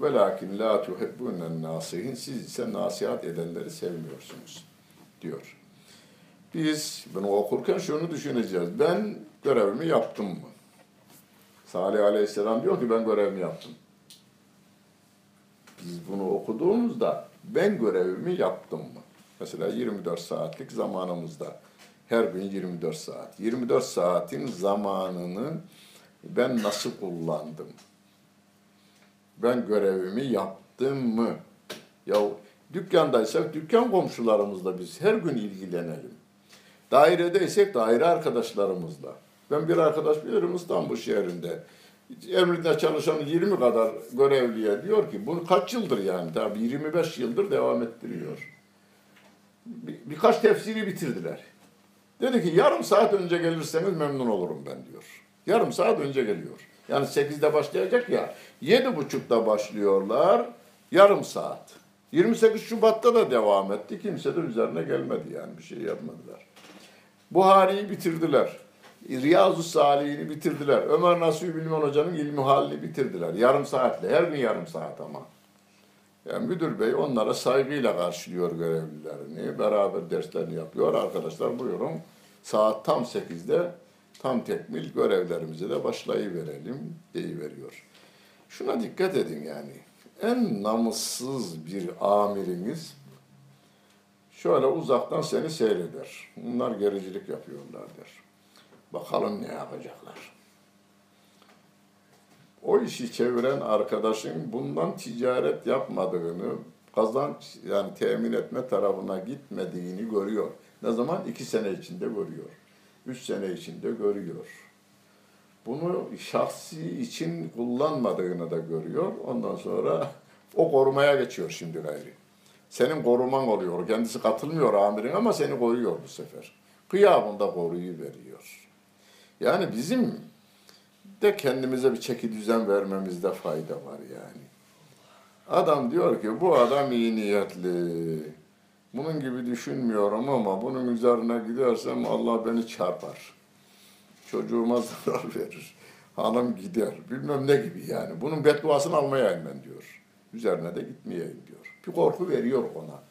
Ve lakin la tuhebbunen nasihin. Siz ise nasihat edenleri sevmiyorsunuz diyor. Biz bunu okurken şunu düşüneceğiz. Ben görevimi yaptım mı? Salih Aleyhisselam diyor ki ben görevimi yaptım. Biz bunu okuduğumuzda ben görevimi yaptım mı? Mesela 24 saatlik zamanımızda her gün 24 saat. 24 saatin zamanını ben nasıl kullandım? Ben görevimi yaptım mı? Ya dükkandaysak dükkan komşularımızla biz her gün ilgilenelim. Dairedeysek daire arkadaşlarımızla. Ben bir arkadaş bilirim İstanbul şehrinde emrinde çalışan 20 kadar görevliye diyor ki bunu kaç yıldır yani tabi 25 yıldır devam ettiriyor. Bir, birkaç tefsiri bitirdiler. Dedi ki yarım saat önce gelirseniz memnun olurum ben diyor. Yarım saat önce geliyor. Yani 8'de başlayacak ya. 7.30'da başlıyorlar. Yarım saat. 28 Şubat'ta da devam etti. Kimse de üzerine gelmedi yani bir şey yapmadılar. Buhari'yi bitirdiler. Riyazu Salih'ini bitirdiler. Ömer Nasuhi Bilmen Hoca'nın ilmi halini bitirdiler. Yarım saatle, her gün yarım saat ama. Yani müdür bey onlara saygıyla karşılıyor görevlilerini. Beraber derslerini yapıyor. Arkadaşlar buyurun saat tam 8'de tam tekmil görevlerimize de başlayıverelim veriyor. Şuna dikkat edin yani. En namussuz bir amiriniz şöyle uzaktan seni seyreder. Bunlar gericilik yapıyorlar der. Bakalım ne yapacaklar. O işi çeviren arkadaşın bundan ticaret yapmadığını, kazanç yani temin etme tarafına gitmediğini görüyor. Ne zaman? iki sene içinde görüyor. Üç sene içinde görüyor. Bunu şahsi için kullanmadığını da görüyor. Ondan sonra o korumaya geçiyor şimdi gayri. Senin koruman oluyor. Kendisi katılmıyor amirin ama seni koruyor bu sefer. Kıyamında koruyu veriyor. Yani bizim de kendimize bir çeki düzen vermemizde fayda var yani. Adam diyor ki bu adam iyi niyetli. Bunun gibi düşünmüyorum ama bunun üzerine gidersem Allah beni çarpar. Çocuğuma zarar verir. Hanım gider. Bilmem ne gibi yani. Bunun bedduasını almayayım ben diyor. Üzerine de gitmeyeyim diyor. Bir korku veriyor ona.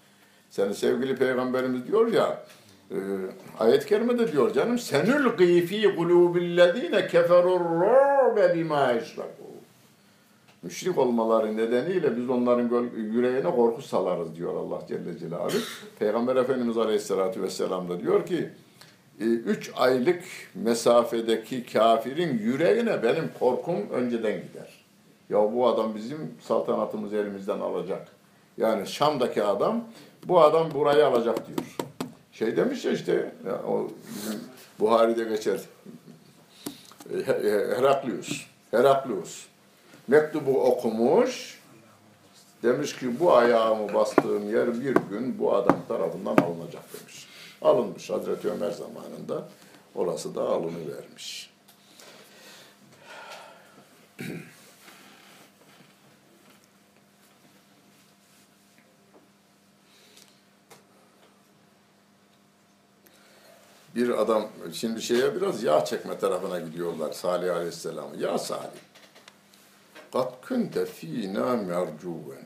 Senin sevgili peygamberimiz diyor ya e, ayet-i kerimede diyor canım senül gîfî kulûbillezîne keferur bima eşrakû müşrik olmaları nedeniyle biz onların yüreğine korku salarız diyor Allah Celle Celaluhu. Peygamber Efendimiz Aleyhisselatü Vesselam da diyor ki e, üç aylık mesafedeki kafirin yüreğine benim korkum önceden gider. Ya bu adam bizim saltanatımızı elimizden alacak. Yani Şam'daki adam bu adam burayı alacak diyor. Şey demiş ya işte ya o bizim Buhari'de geçer. Heraklius. Heraklius mektubu okumuş. Demiş ki bu ayağımı bastığım yer bir gün bu adam tarafından alınacak demiş. Alınmış Hazreti Ömer zamanında. Orası da alınıvermiş. bir adam şimdi şeye biraz yağ çekme tarafına gidiyorlar Salih Aleyhisselam'ı. Ya Salih. Kat kunte fina mercuven.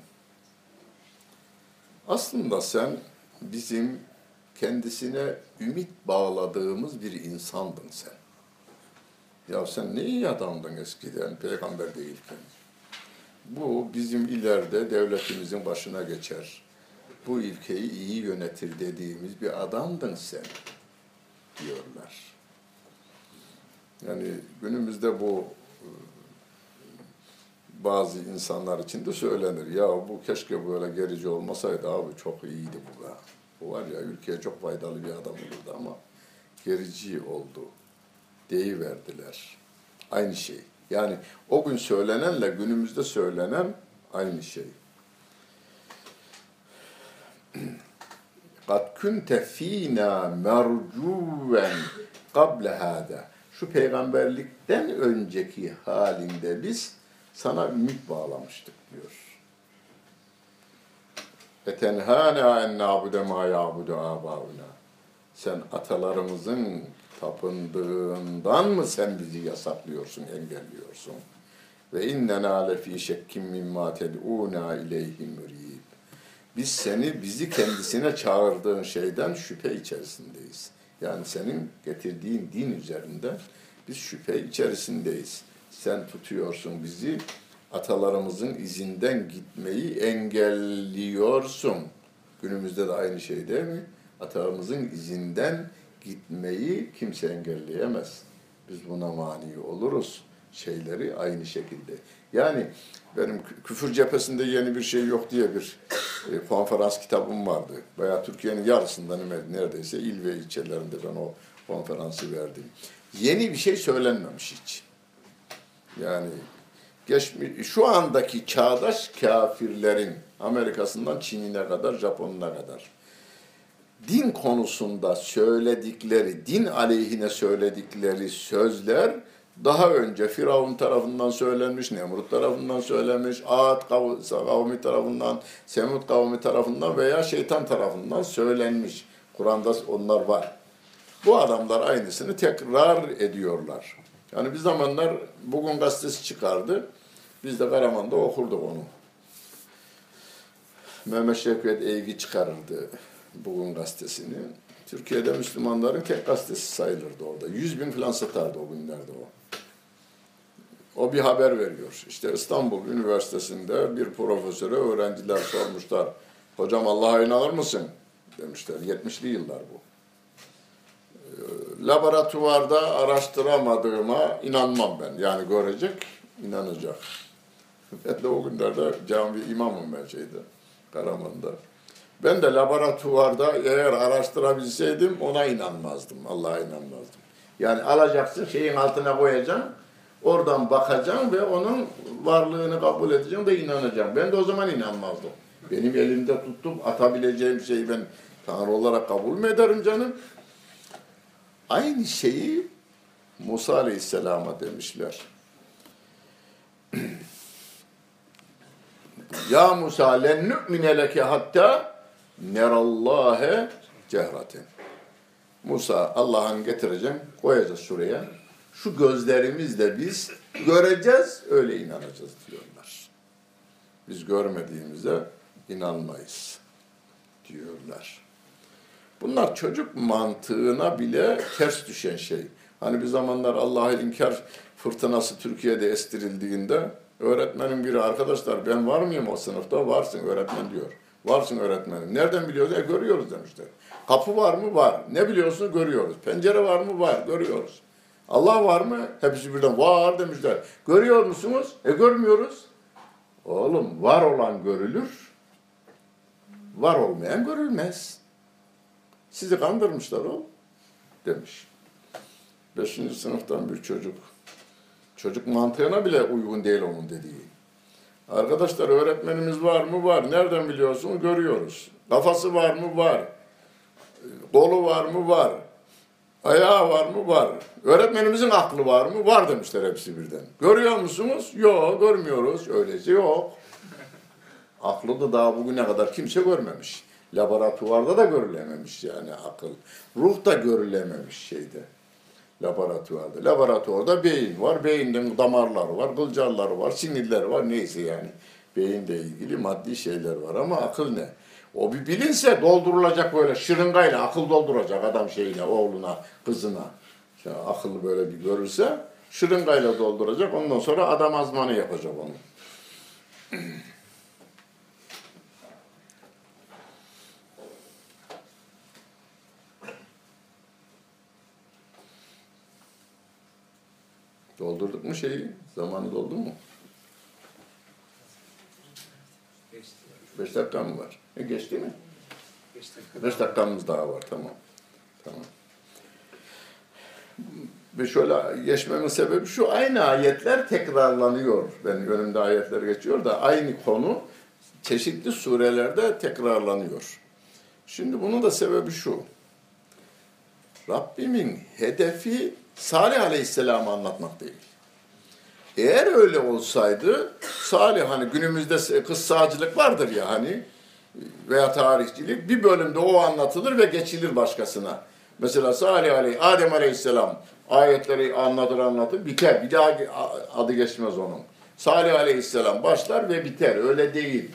Aslında sen bizim kendisine ümit bağladığımız bir insandın sen. Ya sen ne iyi adamdın eskiden, peygamber değilken. Bu bizim ileride devletimizin başına geçer. Bu ülkeyi iyi yönetir dediğimiz bir adamdın sen diyorlar. Yani günümüzde bu bazı insanlar için de söylenir. Ya bu keşke böyle gerici olmasaydı abi çok iyiydi bu da. Bu var ya ülkeye çok faydalı bir adam olurdu ama gerici oldu. Deyiverdiler. Aynı şey. Yani o gün söylenenle günümüzde söylenen aynı şey. Kad kunte fina mercuven kable hada. Şu peygamberlikten önceki halinde biz sana ümit bağlamıştık diyor. Etenhâne en nâbude mâ yâbudu âbâuna. Sen atalarımızın tapındığından mı sen bizi yasaklıyorsun, engelliyorsun? Ve innenâ lefî şekkim mimmâ ted'ûnâ ileyhi mürid. Biz seni, bizi kendisine çağırdığın şeyden şüphe içerisindeyiz. Yani senin getirdiğin din üzerinde biz şüphe içerisindeyiz sen tutuyorsun bizi, atalarımızın izinden gitmeyi engelliyorsun. Günümüzde de aynı şey değil mi? Atalarımızın izinden gitmeyi kimse engelleyemez. Biz buna mani oluruz. Şeyleri aynı şekilde. Yani benim küfür cephesinde yeni bir şey yok diye bir e, konferans kitabım vardı. Veya Türkiye'nin yarısından neredeyse il ve ilçelerinde ben o konferansı verdim. Yeni bir şey söylenmemiş hiç. Yani geçmiş, şu andaki çağdaş kafirlerin Amerika'sından Çin'ine kadar, Japon'una kadar din konusunda söyledikleri, din aleyhine söyledikleri sözler daha önce Firavun tarafından söylenmiş, Nemrut tarafından söylenmiş, Ad kavmi tarafından, Semud kavmi tarafından veya şeytan tarafından söylenmiş. Kur'an'da onlar var. Bu adamlar aynısını tekrar ediyorlar. Yani bir zamanlar Bugün gazetesi çıkardı. Biz de Karaman'da okurduk onu. Mehmet Şevket Eygi çıkarırdı Bugün gazetesini. Türkiye'de Müslümanların tek gazetesi sayılırdı orada. Yüz bin falan satardı o günlerde o. O bir haber veriyor. İşte İstanbul Üniversitesi'nde bir profesöre öğrenciler sormuşlar. Hocam Allah'a inanır mısın? Demişler. 70'li yıllar bu laboratuvarda araştıramadığıma inanmam ben. Yani görecek, inanacak. Ben de o günlerde cami imamım ben şeyde, Karaman'da. Ben de laboratuvarda eğer araştırabilseydim ona inanmazdım, Allah'a inanmazdım. Yani alacaksın, şeyin altına koyacaksın, oradan bakacaksın ve onun varlığını kabul edeceksin ve inanacaksın. Ben de o zaman inanmazdım. Benim elimde tuttum atabileceğim şeyi ben Tanrı olarak kabul mü ederim canım? Aynı şeyi Musa Aleyhisselam'a demişler. ya Musa len nu'mine leke hatta nerallâhe cehraten. Musa Allah'ın getireceğim, koyacağız şuraya. Şu gözlerimizle biz göreceğiz, öyle inanacağız diyorlar. Biz görmediğimize inanmayız diyorlar. Bunlar çocuk mantığına bile ters düşen şey. Hani bir zamanlar Allah'ı inkar fırtınası Türkiye'de estirildiğinde öğretmenin biri arkadaşlar ben var mıyım o sınıfta? Varsın öğretmen diyor. Varsın öğretmenim. Nereden biliyoruz? E, görüyoruz demişler. Kapı var mı? Var. Ne biliyorsun? Görüyoruz. Pencere var mı? Var. Görüyoruz. Allah var mı? Hepsi birden var demişler. Görüyor musunuz? E görmüyoruz. Oğlum var olan görülür. Var olmayan görülmez. Sizi kandırmışlar o demiş. Beşinci sınıftan bir çocuk. Çocuk mantığına bile uygun değil onun dediği. Arkadaşlar öğretmenimiz var mı? Var. Nereden biliyorsun? Görüyoruz. Kafası var mı? Var. Kolu var mı? Var. Ayağı var mı? Var. Öğretmenimizin aklı var mı? Var demişler hepsi birden. Görüyor musunuz? Yok, görmüyoruz. Öyleyse yok. Aklı da daha bugüne kadar kimse görmemiş. Laboratuvarda da görülememiş yani akıl. Ruh da görülememiş şeyde. Laboratuvarda. Laboratuvarda beyin var. Beyinden damarları var, kılcalları var, sinirleri var. Neyse yani. Beyinle ilgili maddi şeyler var ama akıl ne? O bir bilinse doldurulacak böyle şırıngayla akıl dolduracak adam şeyine, oğluna, kızına. İşte akıllı böyle bir görürse şırıngayla dolduracak. Ondan sonra adam azmanı yapacak onu. Doldurduk mu şeyi? Zamanı doldu mu? Beş dakika mı var? E geçti mi? Beş dakika. Beş dakikamız daha var. Tamam. Tamam. Ve şöyle geçmemin sebebi şu. Aynı ayetler tekrarlanıyor. Benim önümde ayetler geçiyor da aynı konu çeşitli surelerde tekrarlanıyor. Şimdi bunun da sebebi şu. Rabbimin hedefi Salih Aleyhisselam'ı anlatmak değil. Eğer öyle olsaydı Salih hani günümüzde kıssacılık vardır ya hani veya tarihçilik bir bölümde o anlatılır ve geçilir başkasına. Mesela Salih Aleyh, Adem Aleyhisselam ayetleri anlatır anlatır biter. Bir daha adı geçmez onun. Salih Aleyhisselam başlar ve biter. Öyle değil.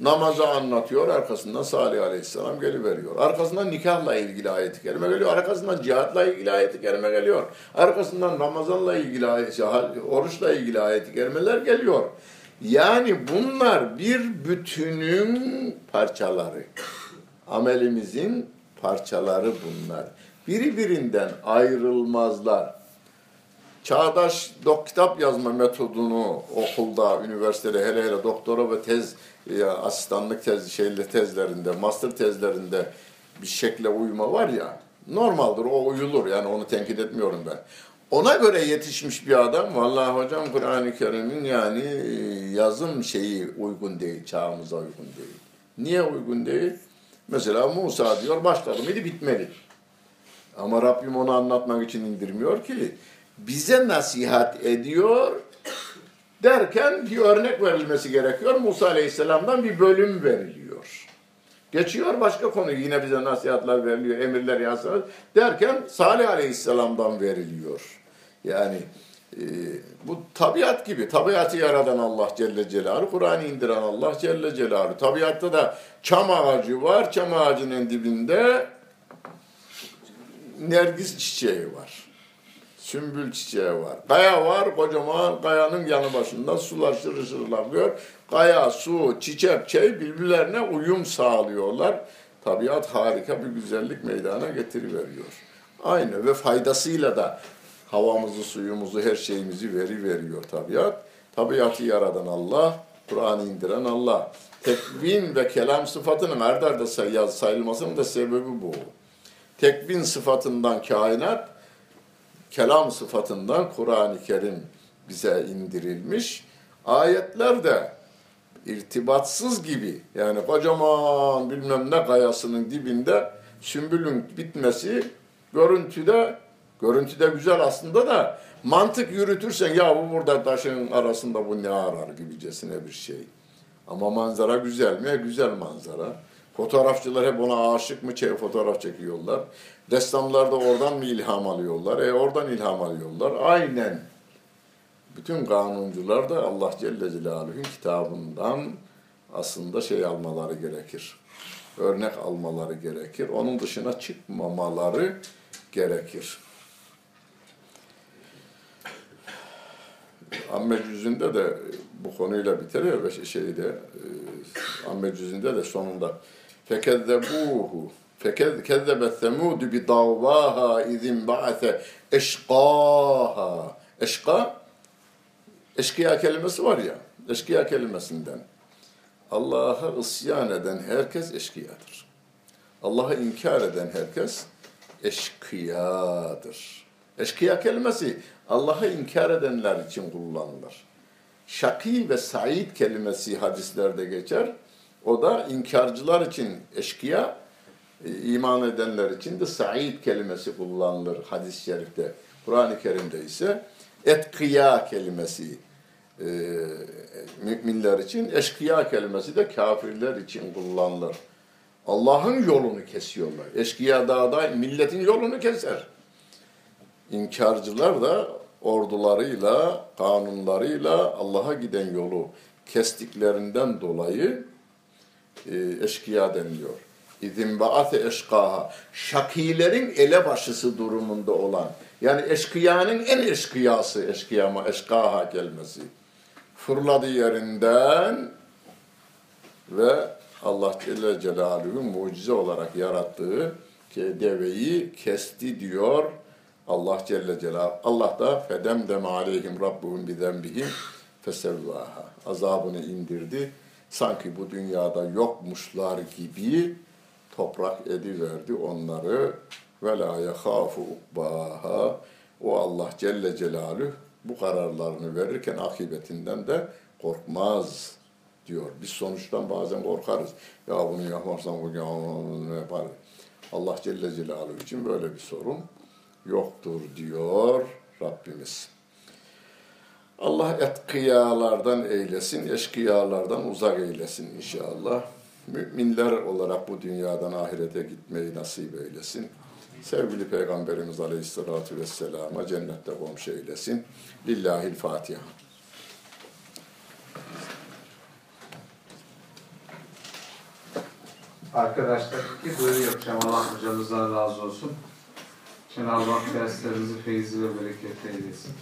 Namazı anlatıyor, arkasından Salih Aleyhisselam geliveriyor. Arkasından nikahla ilgili ayet-i kerime geliyor. Arkasından cihatla ilgili ayet-i kerime geliyor. Arkasından Ramazanla ilgili ayet, oruçla ilgili ayet-i kerimeler geliyor. Yani bunlar bir bütünün parçaları. Amelimizin parçaları bunlar. Birbirinden ayrılmazlar. Çağdaş dok kitap yazma metodunu okulda, üniversitede hele hele doktora ve tez ya asistanlık tez şeyle tezlerinde, master tezlerinde bir şekle uyma var ya. Normaldir o uyulur yani onu tenkit etmiyorum ben. Ona göre yetişmiş bir adam vallahi hocam Kur'an-ı Kerim'in yani yazım şeyi uygun değil, çağımıza uygun değil. Niye uygun değil? Mesela Musa diyor başladı mıydı bitmeli. Ama Rabbim onu anlatmak için indirmiyor ki. Bize nasihat ediyor derken bir örnek verilmesi gerekiyor. Musa Aleyhisselam'dan bir bölüm veriliyor. Geçiyor başka konu yine bize nasihatler veriliyor, emirler yasalar derken Salih Aleyhisselam'dan veriliyor. Yani e, bu tabiat gibi. Tabiatı yaradan Allah Celle Celaluhu, Kur'an'ı indiren Allah Celle Celaluhu. Tabiatta da çam ağacı var. Çam ağacının dibinde nergis çiçeği var. Sümbül çiçeği var. Kaya var, kocaman kayanın yanı başında sular şırır şırır akıyor. Kaya, su, çiçek, çay birbirlerine uyum sağlıyorlar. Tabiat harika bir güzellik meydana getiriveriyor. Aynı ve faydasıyla da havamızı, suyumuzu, her şeyimizi veri veriyor tabiat. Tabiatı yaradan Allah, Kur'an'ı indiren Allah. Tekvin ve kelam sıfatının ard arda sayılmasının da sebebi bu. Tekvin sıfatından kainat, kelam sıfatından Kur'an-ı Kerim bize indirilmiş. Ayetler de irtibatsız gibi yani kocaman bilmem ne kayasının dibinde sümbülün bitmesi görüntüde görüntüde güzel aslında da mantık yürütürsen ya bu burada taşın arasında bu ne arar gibicesine bir şey. Ama manzara güzel mi? Güzel manzara. Fotoğrafçılar hep ona aşık mı fotoğraf çekiyorlar. Ressamlar da oradan mı ilham alıyorlar? E oradan ilham alıyorlar. Aynen. Bütün kanuncular da Allah Celle Celaluhu'nun kitabından aslında şey almaları gerekir. Örnek almaları gerekir. Onun dışına çıkmamaları gerekir. Amme cüzünde de bu konuyla bitiriyor ve şey- şeyde e, Amme cüzünde de sonunda fekezzebuhu fekezzebet semud bi davvaha izin ba'se eşqaha eşqa eşkıya kelimesi var ya eşkıya kelimesinden Allah'a isyan eden herkes eşkıyadır. Allah'ı inkar eden herkes eşkıyadır. Eşkıya kelimesi Allah'ı inkar edenler için kullanılır. Şaki ve said kelimesi hadislerde geçer. O da inkarcılar için eşkıya, e, iman edenler için de said kelimesi kullanılır hadis-i şerifte. Kur'an-ı Kerim'de ise etkıya kelimesi e, müminler için, eşkıya kelimesi de kafirler için kullanılır. Allah'ın yolunu kesiyorlar. Eşkıya dağda milletin yolunu keser. İnkarcılar da ordularıyla, kanunlarıyla Allah'a giden yolu kestiklerinden dolayı e, eşkıya deniliyor. İzin ba'ate eşkaha. Şakilerin elebaşısı durumunda olan. Yani eşkıyanın en eşkıyası eşkıyama, eşkaha kelimesi. Fırladı yerinden ve Allah Celle Celaluhu mucize olarak yarattığı deveyi kesti diyor Allah Celle Celaluhu. Allah da fedem dem aleyhim rabbuhum bi zenbihim fesevvaha. Azabını indirdi. Sanki bu dünyada yokmuşlar gibi toprak ediverdi onları ve la yehafu ukbaha. O Allah Celle Celaluhu bu kararlarını verirken akıbetinden de korkmaz diyor. Biz sonuçtan bazen korkarız. Ya bunu yapmazsam bu bunu yapar. Allah Celle Celaluhu için böyle bir sorun yoktur diyor Rabbimiz. Allah etkıyalardan eylesin, eşkıyalardan uzak eylesin inşallah. Müminler olarak bu dünyadan ahirete gitmeyi nasip eylesin. Sevgili Peygamberimiz Aleyhisselatü Vesselam'a cennette komşu eylesin. Lillahil Fatiha. Arkadaşlar iki duyuru yapacağım. Allah hocamızdan razı olsun. Cenab-ı Hak derslerinizi feyzi ve bereketle eylesin.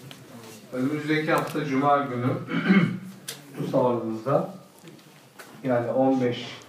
Önümüzdeki hafta Cuma günü bu salonumuzda yani 15